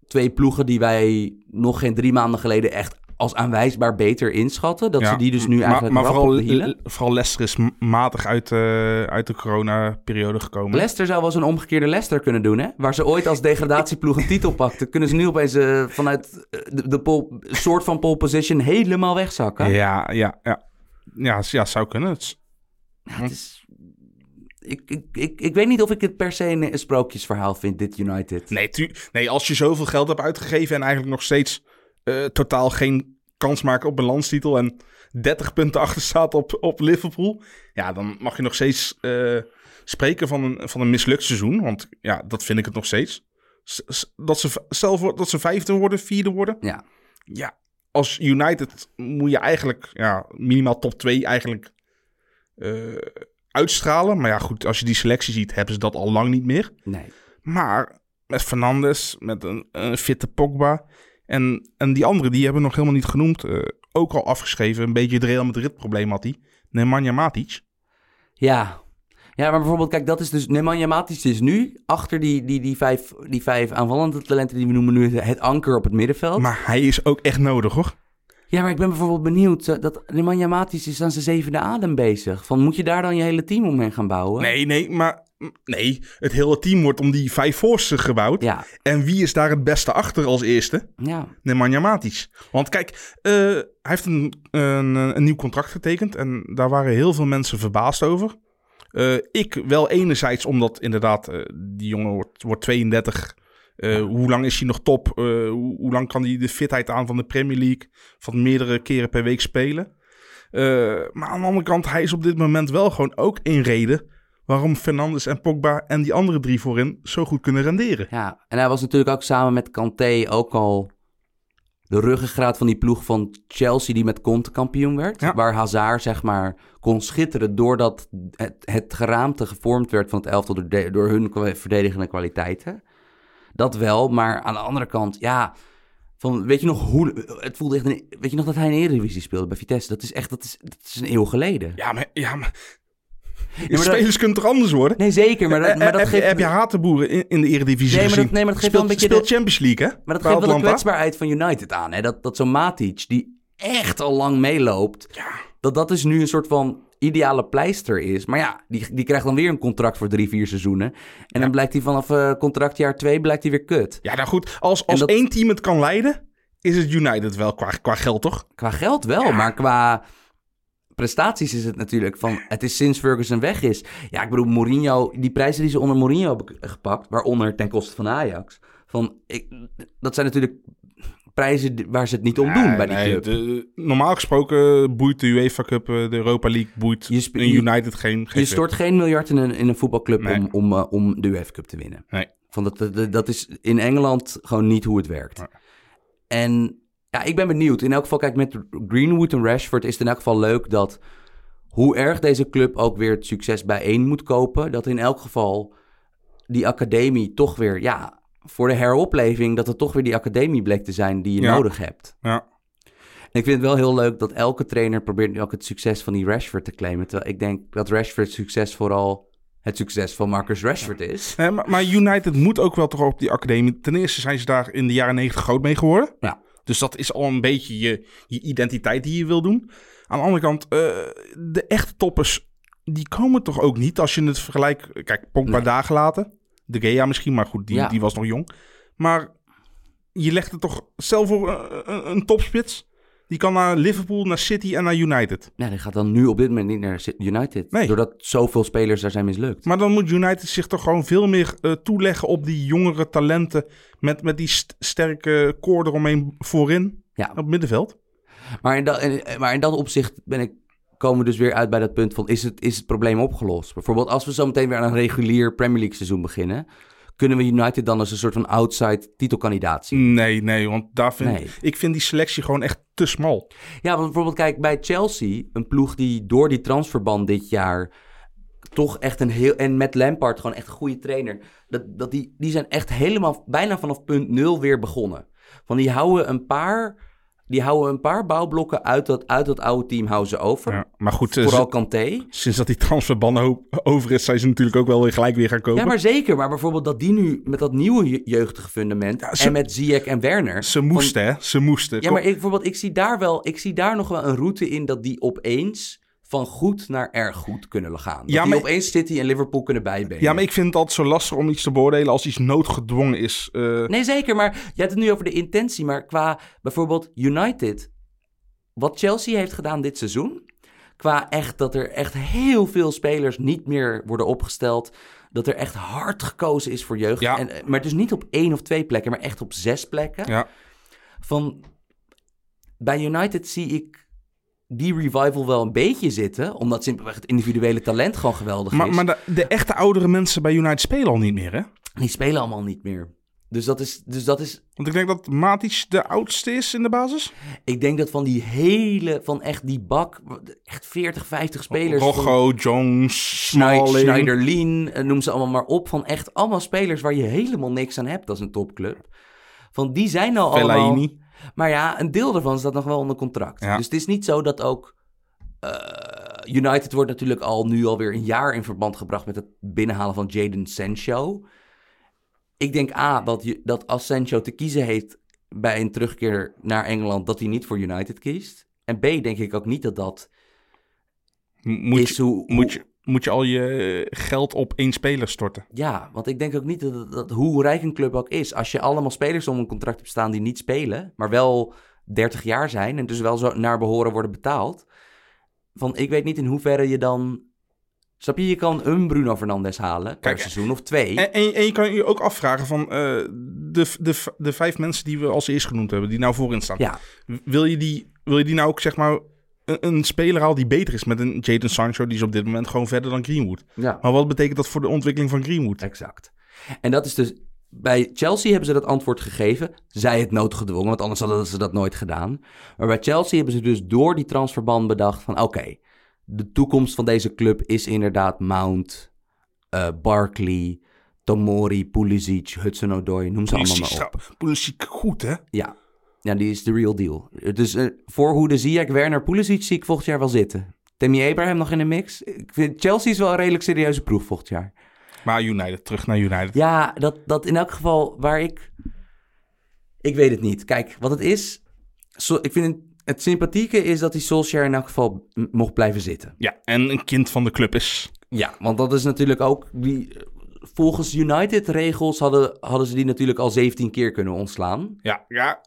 twee ploegen die wij nog geen drie maanden geleden echt als aanwijsbaar beter inschatten, dat Ja, ze die dus nu eigenlijk Maar, vooral, op de hielen. vooral Leicester is matig uit, eh, uit de corona-periode gekomen. Leicester zou wel eens een omgekeerde Leicester kunnen doen, hè? Waar ze ooit als degradatieploeg een titel pakten, kunnen ze nu opeens eh, vanuit eh, de, de pole- soort van pole position helemaal wegzakken. Ja, ja, ja. Ja, ja, zou kunnen. Het is- Het is- ik, ik, ik, ik weet niet of ik het per se een, een sprookjesverhaal vind, dit United. Nee, tu- nee, als je zoveel geld hebt uitgegeven en eigenlijk nog steeds eh, totaal geen kans maken op een landstitel en 30 punten achter staat op, op Liverpool. Ja, dan mag je nog steeds eh, spreken van een, van een mislukt seizoen. Want ja, dat vind ik het nog steeds. S- Dat ze, voor dat ze vijfde worden, vierde worden. Ja. Ja, als United moet je eigenlijk ja, minimaal top 2 eigenlijk eh, uitstralen. Maar ja, goed, als je die selectie ziet, hebben ze dat al lang niet meer. Nee. Maar met Fernandes, met een, een fitte Pogba en, en die anderen, die hebben we nog helemaal niet genoemd. eh, ook al afgeschreven, een beetje het Real Madrid probleem had hij. Nemanja Matic. Ja. Ja, maar bijvoorbeeld, kijk, dat is dus... Nemanja Matic is nu achter die, die, die, vijf, die vijf aanvallende talenten die we noemen nu het anker op het middenveld. Maar hij is ook echt nodig hoor. Ja, maar ik ben bijvoorbeeld benieuwd. eh, Dat Nemanja Matic is aan zijn zevende adem bezig. Van, moet je daar dan je hele team omheen gaan bouwen? Nee, nee, maar nee, het hele team wordt om die vijf voorsten gebouwd. Ja, En wie is daar het beste achter als eerste? ja. Nemanja Matic. Want kijk, eh, hij heeft een, een, een nieuw contract getekend en daar waren heel veel mensen verbaasd over. Eh, ik wel enerzijds omdat inderdaad eh, die jongen wordt, wordt 32. Eh, Hoe lang is hij nog top? Hoe, hoe lang kan hij de fitheid aan van de Premier League van meerdere keren per week spelen? Maar aan de andere kant, hij is op dit moment wel gewoon ook een reden waarom Fernandes en Pogba en die andere drie voorin zo goed kunnen renderen. Ja, en hij was natuurlijk ook samen met Kanté ook al de ruggengraat van die ploeg van Chelsea die met Conte kampioen werd. Ja. Waar Hazard zeg maar kon schitteren doordat het, het geraamte gevormd werd van het elftal door, de- door hun verdedigende kwaliteiten. Dat wel, maar aan de andere kant, ja... Van, weet je nog hoe... Het voelde echt een, weet je nog dat hij in Eredivisie speelde bij Vitesse? Dat is echt... Dat is, dat is een eeuw geleden. Ja, maar, ja, maar, maar dat- spelers kunnen toch anders worden? Nee, zeker, maar dat, Eh, maar dat heb, geeft... je, heb je Hatenboeren in, in de Eredivisie Nee, maar dat- gezien? nee, maar dat geeft wel een beetje speelt de- Champions League, hè? Maar dat geeft wel de kwetsbaarheid van United aan. Hè? Dat, dat zo'n Matic, die echt al lang meeloopt... dat dat dus nu een soort van ideale pleister is. Maar ja, die, die krijgt dan weer een contract voor drie, vier seizoenen. En dan blijkt hij vanaf eh, contractjaar twee blijkt hij weer kut. Ja, nou goed. Als, als dat- één team het kan leiden, is het United wel qua, qua geld, toch? Qua geld wel, maar qua prestaties is het natuurlijk van... Het is sinds Ferguson weg is. Ja, ik bedoel, Mourinho... Die prijzen die ze onder Mourinho hebben gepakt... waaronder ten koste van Ajax... Van, ik, dat zijn natuurlijk prijzen waar ze het niet om doen bij die Nee, club. de- normaal gesproken boeit de UEFA Cup, eh, de Europa League, boeit Je een United geen, geen Je stort geen miljard in een, in een voetbalclub Nee. om, om, eh, om de UEFA Cup te winnen. Nee. Van dat, dat, dat is in Engeland gewoon niet hoe het werkt. En ja, ik ben benieuwd. In elk geval, kijk, met Greenwood en Rashford is het in elk geval leuk dat... hoe erg deze club ook weer het succes bijeen moet kopen... dat in elk geval die academie toch weer... ja, voor de heropleving... dat het toch weer die academie bleek te zijn die je Ja. nodig hebt. Ja. En ik vind het wel heel leuk dat elke trainer probeert nu ook het succes van die Rashford te claimen. Terwijl ik denk dat Rashford succes vooral het succes van Marcus Rashford is. Nee, maar, maar United moet ook wel toch op die academie. Ten eerste zijn ze daar in de jaren negentig groot mee geworden. Ja. Dus dat is al een beetje je, je identiteit die je wil doen. Aan de andere kant, eh, de echte toppers, die komen toch ook niet als je het vergelijkt. Kijk, Pogba Nee. daar gelaten. De Gea misschien, maar goed, die, Ja. die was nog jong. Maar je legt het toch zelf voor eh, een, een topspits. Die kan naar Liverpool, naar City en naar United. Nou, die gaat dan nu op dit moment niet naar United. Nee. Doordat zoveel spelers daar zijn mislukt. Maar dan moet United zich toch gewoon veel meer eh, toeleggen op die jongere talenten. Met, met die st- sterke koor eromheen voorin Ja. op het middenveld. Maar in, dat, maar in dat opzicht ben ik, komen we dus weer uit bij dat punt van... Is het, is het probleem opgelost? Bijvoorbeeld als we zo meteen weer aan een regulier Premier League seizoen beginnen... kunnen we United dan als een soort van outside titelkandidaat zien? Nee, nee, want daar vind Nee. ik vind die selectie gewoon echt te smal. Ja, want bijvoorbeeld kijk, bij Chelsea, een ploeg die door die transferban dit jaar toch echt een heel... En met Lampard gewoon echt een goede trainer. Dat, dat die, die zijn echt helemaal, bijna vanaf punt nul weer begonnen. Van die houden een paar... Die houden een paar bouwblokken uit dat, uit dat oude team houden ze over. Ja, maar goed, Vooral Kanté. sinds dat die transferban over is, zijn ze natuurlijk ook wel weer gelijk weer gaan kopen. Ja, maar zeker. Maar bijvoorbeeld dat die nu met dat nieuwe je- jeugdige fundament... Ja, ze- en met Ziyech en Werner... Ze moesten, hè? Ze moesten. Ja, maar ik, bijvoorbeeld, ik zie daar wel, ik zie daar nog wel een route in dat die opeens van goed naar erg goed kunnen gaan. Dat Ja, die maar- opeens City en Liverpool kunnen bijbenen. Ja, maar ik vind het altijd zo lastig om iets te beoordelen als iets noodgedwongen is. Eh, Nee, zeker. Maar je hebt het nu over de intentie. Maar qua bijvoorbeeld United, wat Chelsea heeft gedaan dit seizoen, qua echt dat er echt heel veel spelers niet meer worden opgesteld. Dat er echt hard gekozen is voor jeugd. Ja. En, eh, maar dus niet op één of twee plekken, maar echt op zes plekken. ja. van bij United zie ik die revival wel een beetje zitten. Omdat simpelweg het individuele talent gewoon geweldig Maar, is. maar de, de echte oudere mensen bij United spelen al niet meer, hè? Die spelen allemaal niet meer. Dus dat is... Dus dat is Want ik denk dat Matic de oudste is in de basis. ik denk dat van die hele... Van echt die bak... Echt 40, 50 spelers. Rocco, Jones. Schneiderlin, eh, noem ze allemaal maar op. Van echt allemaal spelers waar je helemaal niks aan hebt als een topclub. Van die zijn nou allemaal... Fellaini. Maar ja, een deel daarvan staat nog wel onder contract. Ja. Dus het is niet zo dat ook... eh, United wordt natuurlijk al nu alweer een jaar in verband gebracht met het binnenhalen van Jaden Sancho. Ik denk A, dat, dat als Sancho te kiezen heeft bij een terugkeer naar Engeland, dat hij niet voor United kiest. En B, denk ik ook niet dat dat Moet, is hoe... moet, je, moet je al je geld op één speler storten? Ja, want ik denk ook niet dat, dat hoe rijk een club ook is. Als je allemaal spelers om een contract hebt staan die niet spelen, maar wel 30 jaar zijn en dus wel zo naar behoren worden betaald. Van ik weet niet in hoeverre je dan. Snap je, je kan een Bruno Fernandes halen per Kijk, seizoen of twee. En, en, en je kan je ook afvragen van eh, de, de, de vijf mensen die we als eerst genoemd hebben, die nou voorin staan. ja, Wil, je die, wil je die nou ook zeg maar een, een speler halen die beter is met een Jadon Sancho, die is op dit moment gewoon verder dan Greenwood. ja, Maar wat betekent dat voor de ontwikkeling van Greenwood? exact. En dat is dus. Bij Chelsea hebben ze dat antwoord gegeven. Zij het noodgedwongen, want anders hadden ze dat nooit gedaan. Maar bij Chelsea hebben ze dus door die transferban bedacht van... oké, de toekomst van deze club is inderdaad Mount, eh, Barkley, Tomori, Pulisic, Hudson-Odoi, noem ze allemaal maar op. Pulisic goed, hè? Ja. Ja, die is de real deal. Dus eh voorhoede Ziyech, Werner, Pulisic zie ik volgend jaar wel zitten. Tammy Abraham nog in de mix. Ik vind Chelsea is wel een redelijk serieuze proef volgend jaar. Maar United, terug naar United. Ja, dat, dat in elk geval waar ik... Ik weet het niet. Kijk, wat het is... Zo, ik vind het, het sympathieke is dat die Solskjaer in elk geval mocht blijven zitten. Ja, en een kind van de club is. Ja, want dat is natuurlijk ook... Die, volgens United-regels hadden, hadden ze die natuurlijk al 17 keer kunnen ontslaan. Ja, ja.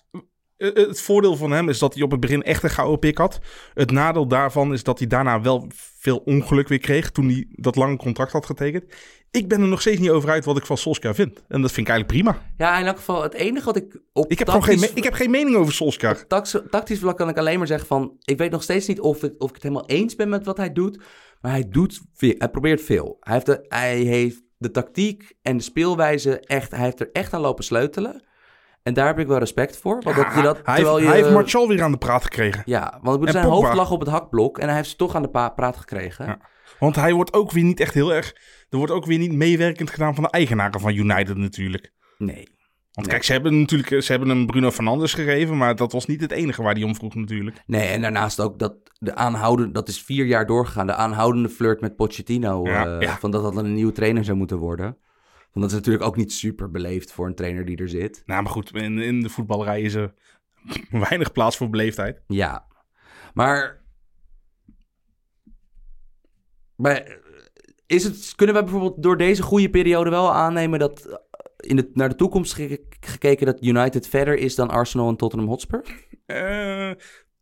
Eh, eh, Het voordeel van hem is dat hij op het begin echt een gouden pik had. Het nadeel daarvan is dat hij daarna wel veel ongeluk weer kreeg toen hij dat lange contract had getekend. Ik ben er nog steeds niet over uit wat ik van Solskjaer vind. En dat vind ik eigenlijk prima. Ja, in elk geval het enige wat ik op Ik heb, gewoon geen, tactisch- me- ik heb geen mening over Solskjaer. Tax- tactisch vlak kan ik alleen maar zeggen van... Ik weet nog steeds niet of ik, of ik het helemaal eens ben met wat hij doet. Maar hij doet veel. Hij probeert veel. Hij heeft de, hij heeft de tactiek en de speelwijze echt... Hij heeft er echt aan lopen sleutelen. En daar heb ik wel respect voor. Want dat dat, hij, terwijl heeft, je, hij heeft Martial weer aan de praat gekregen. Ja, want ik zijn hoofd lag op het hakblok. En hij heeft ze toch aan de praat gekregen. Ja. Want hij wordt ook weer niet echt heel erg... Er wordt ook weer niet meewerkend gedaan van de eigenaren van United natuurlijk. Nee. Want Nee. kijk, ze hebben natuurlijk ze hebben hem Bruno Fernandes gegeven, maar dat was niet het enige waar hij om vroeg natuurlijk. Nee, en daarnaast ook dat de aanhoudende... Dat is vier jaar doorgegaan. De aanhoudende flirt met Pochettino. Ja, eh, ja. Van dat dat een nieuwe trainer zou moeten worden. Want dat is natuurlijk ook niet super beleefd voor een trainer die er zit. Nou, maar goed, in, in de voetballerij is er weinig plaats voor beleefdheid. Ja. Maar... maar is het, kunnen we bijvoorbeeld door deze goede periode wel aannemen dat... In de, naar de toekomst ge- gekeken dat United verder is dan Arsenal en Tottenham Hotspur? Eh,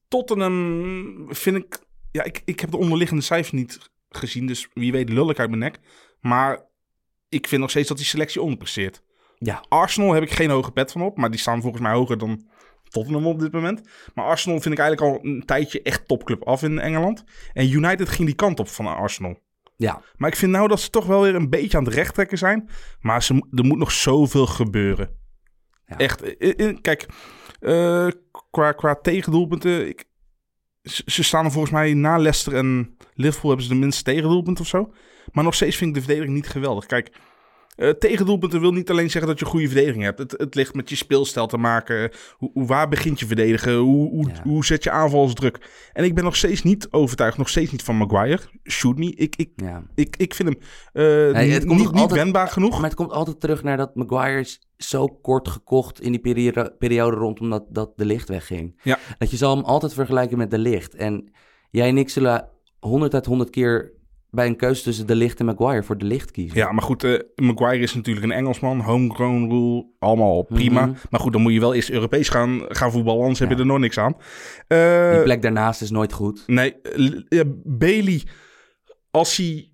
Tottenham vind ik... Ja, ik, ik heb de onderliggende cijfers niet gezien, dus wie weet lul ik uit mijn nek. Maar ik vind nog steeds dat die selectie onderpresteert. Ja. Arsenal heb ik geen hoge pet van op, maar die staan volgens mij hoger dan Tottenham op dit moment. Maar Arsenal vind ik eigenlijk al een tijdje echt topclub af in Engeland. En United ging die kant op van Arsenal. Ja. Maar ik vind nou dat ze toch wel weer een beetje aan het rechttrekken zijn. Maar ze, er moet nog zoveel gebeuren. Ja. Echt. Kijk, eh, qua, qua tegendoelpunten. Ik, ze ze staan er volgens mij na Leicester en Liverpool hebben ze de minste tegendoelpunten of zo. Maar nog steeds vind ik de verdediging niet geweldig. Kijk, eh tegendoelpunten wil niet alleen zeggen dat je een goede verdediging hebt. Het, het ligt met je speelstijl te maken. Hoe, hoe- waar begint je verdedigen? Hoe, hoe, Ja. hoe zet je aanvalsdruk? En ik ben nog steeds niet overtuigd. Nog steeds niet van Maguire. Shoot me. Ik, ik, ja. ik, ik vind hem eh, Nee, het komt niet, niet wendbaar genoeg. Maar het komt altijd terug naar dat Maguire is zo kort gekocht in die periode, periode rondom dat, dat de licht wegging. Ja. Dat je zal hem altijd vergelijken met de licht. En jij en ik zullen 100 uit 100 keer bij een keuze tussen de licht en Maguire voor de licht kiezen. Ja, maar goed, eh, Maguire is natuurlijk een Engelsman. Homegrown rule, allemaal prima. Mhm. Maar goed, dan moet je wel eerst Europees gaan, gaan voetballen, anders heb je er nog niks aan. Eh, Die plek daarnaast is nooit goed. nee, eh, Bailey, als hij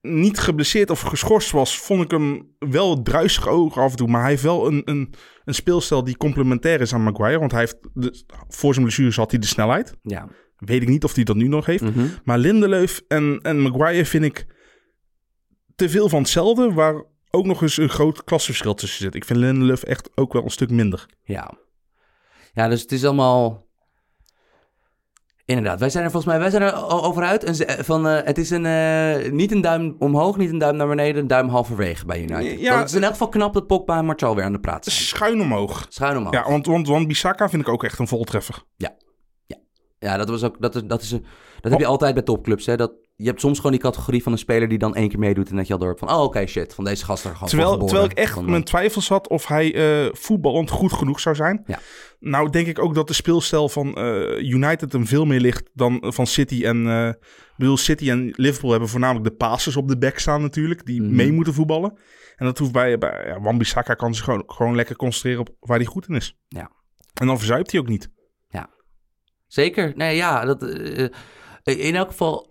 niet geblesseerd of geschorst was, vond ik hem wel druisig ogen af en toe. Maar hij heeft wel een, een, een speelstijl die complementair is aan Maguire. Want hij heeft de, voor zijn blessures had hij de snelheid. Ja. Weet ik niet of hij dat nu nog heeft. Mhm. Maar Lindelöf en, en Maguire vind ik te veel van hetzelfde. Waar ook nog eens een groot klassenverschil tussen zit. Ik vind Lindelöf echt ook wel een stuk minder. Ja. Ja, dus het is allemaal... Inderdaad, wij zijn er volgens mij wij zijn er over uit. En ze- van, eh, het is een, eh, niet een duim omhoog, niet een duim naar beneden, een duim halverwege bij United. Ja, het is in elk geval knap dat Pogba en Martial weer aan de praat zijn. Schuin omhoog. Schuin omhoog. Ja, want, want, want Bissaka vind ik ook echt een voltreffer. Ja, dat, was ook, dat, is, dat, is een, dat heb je altijd bij topclubs. Hè? Dat, je hebt soms gewoon die categorie van een speler die dan één keer meedoet... en dat je al door hebt van, oh oké, shit, van deze gast er gewoon Terwijl, van geboren. terwijl ik echt Van, eh, mijn twijfels had of hij eh voetballend goed genoeg zou zijn. Ja. Nou denk ik ook dat de speelstijl van eh, United hem veel meer ligt dan van City. En eh, ik bedoel, City en Liverpool hebben voornamelijk de passes op de back staan natuurlijk. Die Mhm. mee moeten voetballen. En dat hoeft bij, bij ja, Wan-Bissaka kan zich gewoon, gewoon lekker concentreren op waar hij goed in is. Ja. En dan verzuipt hij ook niet. Zeker. Nee, ja, dat, eh, in elk geval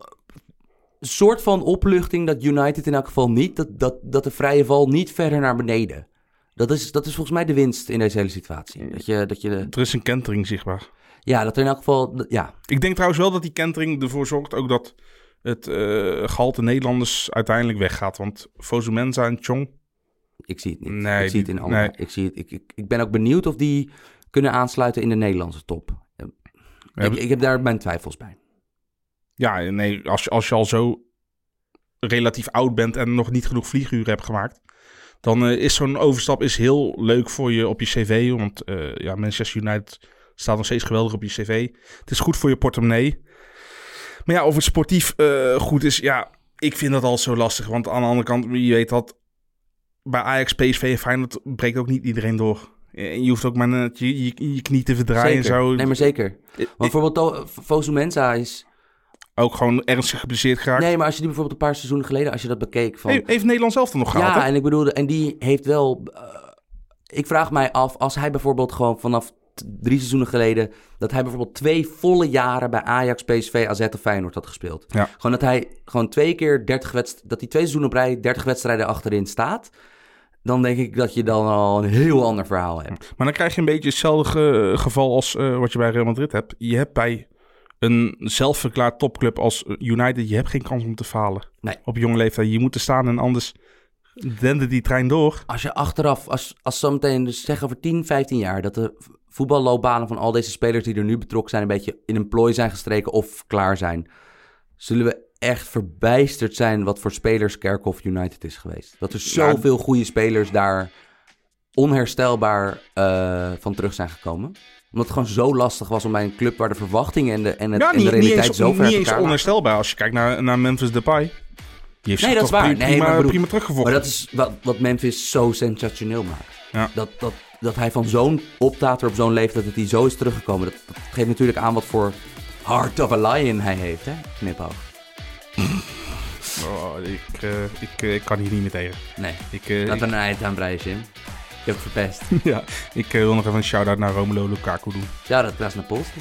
een soort van opluchting dat United in elk geval niet, dat, dat, dat de vrije val niet verder naar beneden. Dat is, dat is volgens mij de winst in deze hele situatie. Dat je, dat je, Er is een kentering zichtbaar. ja, dat er in elk geval, ja, Ik denk trouwens wel dat die kentering ervoor zorgt ook dat het eh gehalte Nederlanders uiteindelijk weggaat. Want Fosumensa en Chong, ik zie het niet. Nee, ik zie het in nee. Ik, zie het, ik, ik, ik ben ook benieuwd of die kunnen aansluiten in de Nederlandse top. Ik, ik heb daar mijn twijfels bij. Ja, nee, als je, als je al zo relatief oud bent en nog niet genoeg vlieguren hebt gemaakt, dan eh, is zo'n overstap is heel leuk voor je op je cv. Want eh, ja, Manchester United staat nog steeds geweldig op je cv. Het is goed voor je portemonnee. Maar ja, of het sportief eh, goed is, ja, ik vind dat al zo lastig. Want aan de andere kant, je weet dat bij Ajax, PSV en Feyenoord breekt ook niet iedereen door. En je hoeft ook maar je, je, je knie te verdraaien en zo. Nee, maar zeker. Want bijvoorbeeld To- Fosu Mensa is... Ook gewoon ernstig geblesseerd geraakt. Nee, maar als je die bijvoorbeeld een paar seizoenen geleden, als je dat bekeek van... He- heeft Nederland zelf dan nog gehaald? Ja, hè? en ik bedoelde, en die heeft wel. eh, ik vraag mij af, als hij bijvoorbeeld gewoon vanaf drie seizoenen geleden. dat hij bijvoorbeeld twee volle jaren bij Ajax, PSV, AZ of Feyenoord had gespeeld. Ja. Gewoon dat hij gewoon twee keer 30 wedstrijden. dat hij twee seizoenen op rij 30 wedstrijden achterin staat. Dan denk ik dat je dan al een heel ander verhaal hebt. Maar dan krijg je een beetje hetzelfde ge- geval als eh, wat je bij Real Madrid hebt. Je hebt bij een zelfverklaard topclub als United, je hebt geen kans om te falen. Nee. Op jonge leeftijd. Je moet er staan en anders dende die trein door. Als je achteraf, als, als zometeen, dus zeg over 10, 15 jaar, dat de voetballoopbanen van al deze spelers die er nu betrokken zijn, een beetje in een plooi zijn gestreken of klaar zijn, zullen we echt verbijsterd zijn wat voor spelers Kerkhoff United is geweest. Dat er Ja. zoveel goede spelers daar onherstelbaar eh, van terug zijn gekomen. Omdat het gewoon zo lastig was om bij een club waar de verwachtingen en de, en het, Ja, en de realiteit eens, zo ver niet eens onherstelbaar. Als je kijkt naar, naar Memphis Depay. Die heeft Nee, dat is waar. pri- Nee, prima, maar bedoel- prima teruggevochten. Maar dat is wat, wat Memphis zo sensationeel maakt. Ja. Dat, dat, dat hij van zo'n optater op zo'n leeftijd dat hij zo is teruggekomen. Dat, dat geeft natuurlijk aan wat voor heart of a lion hij heeft, hè? Knipoog. Oh, ik, eh, ik, eh, ik kan hier niet meer tegen. Nee, Ik, eh, laat er een eind aan breien, Jim. Ik heb het verpest. ja, ik wil nog even een shout-out naar Romelu Lukaku doen. Ja, dat was naar Polski.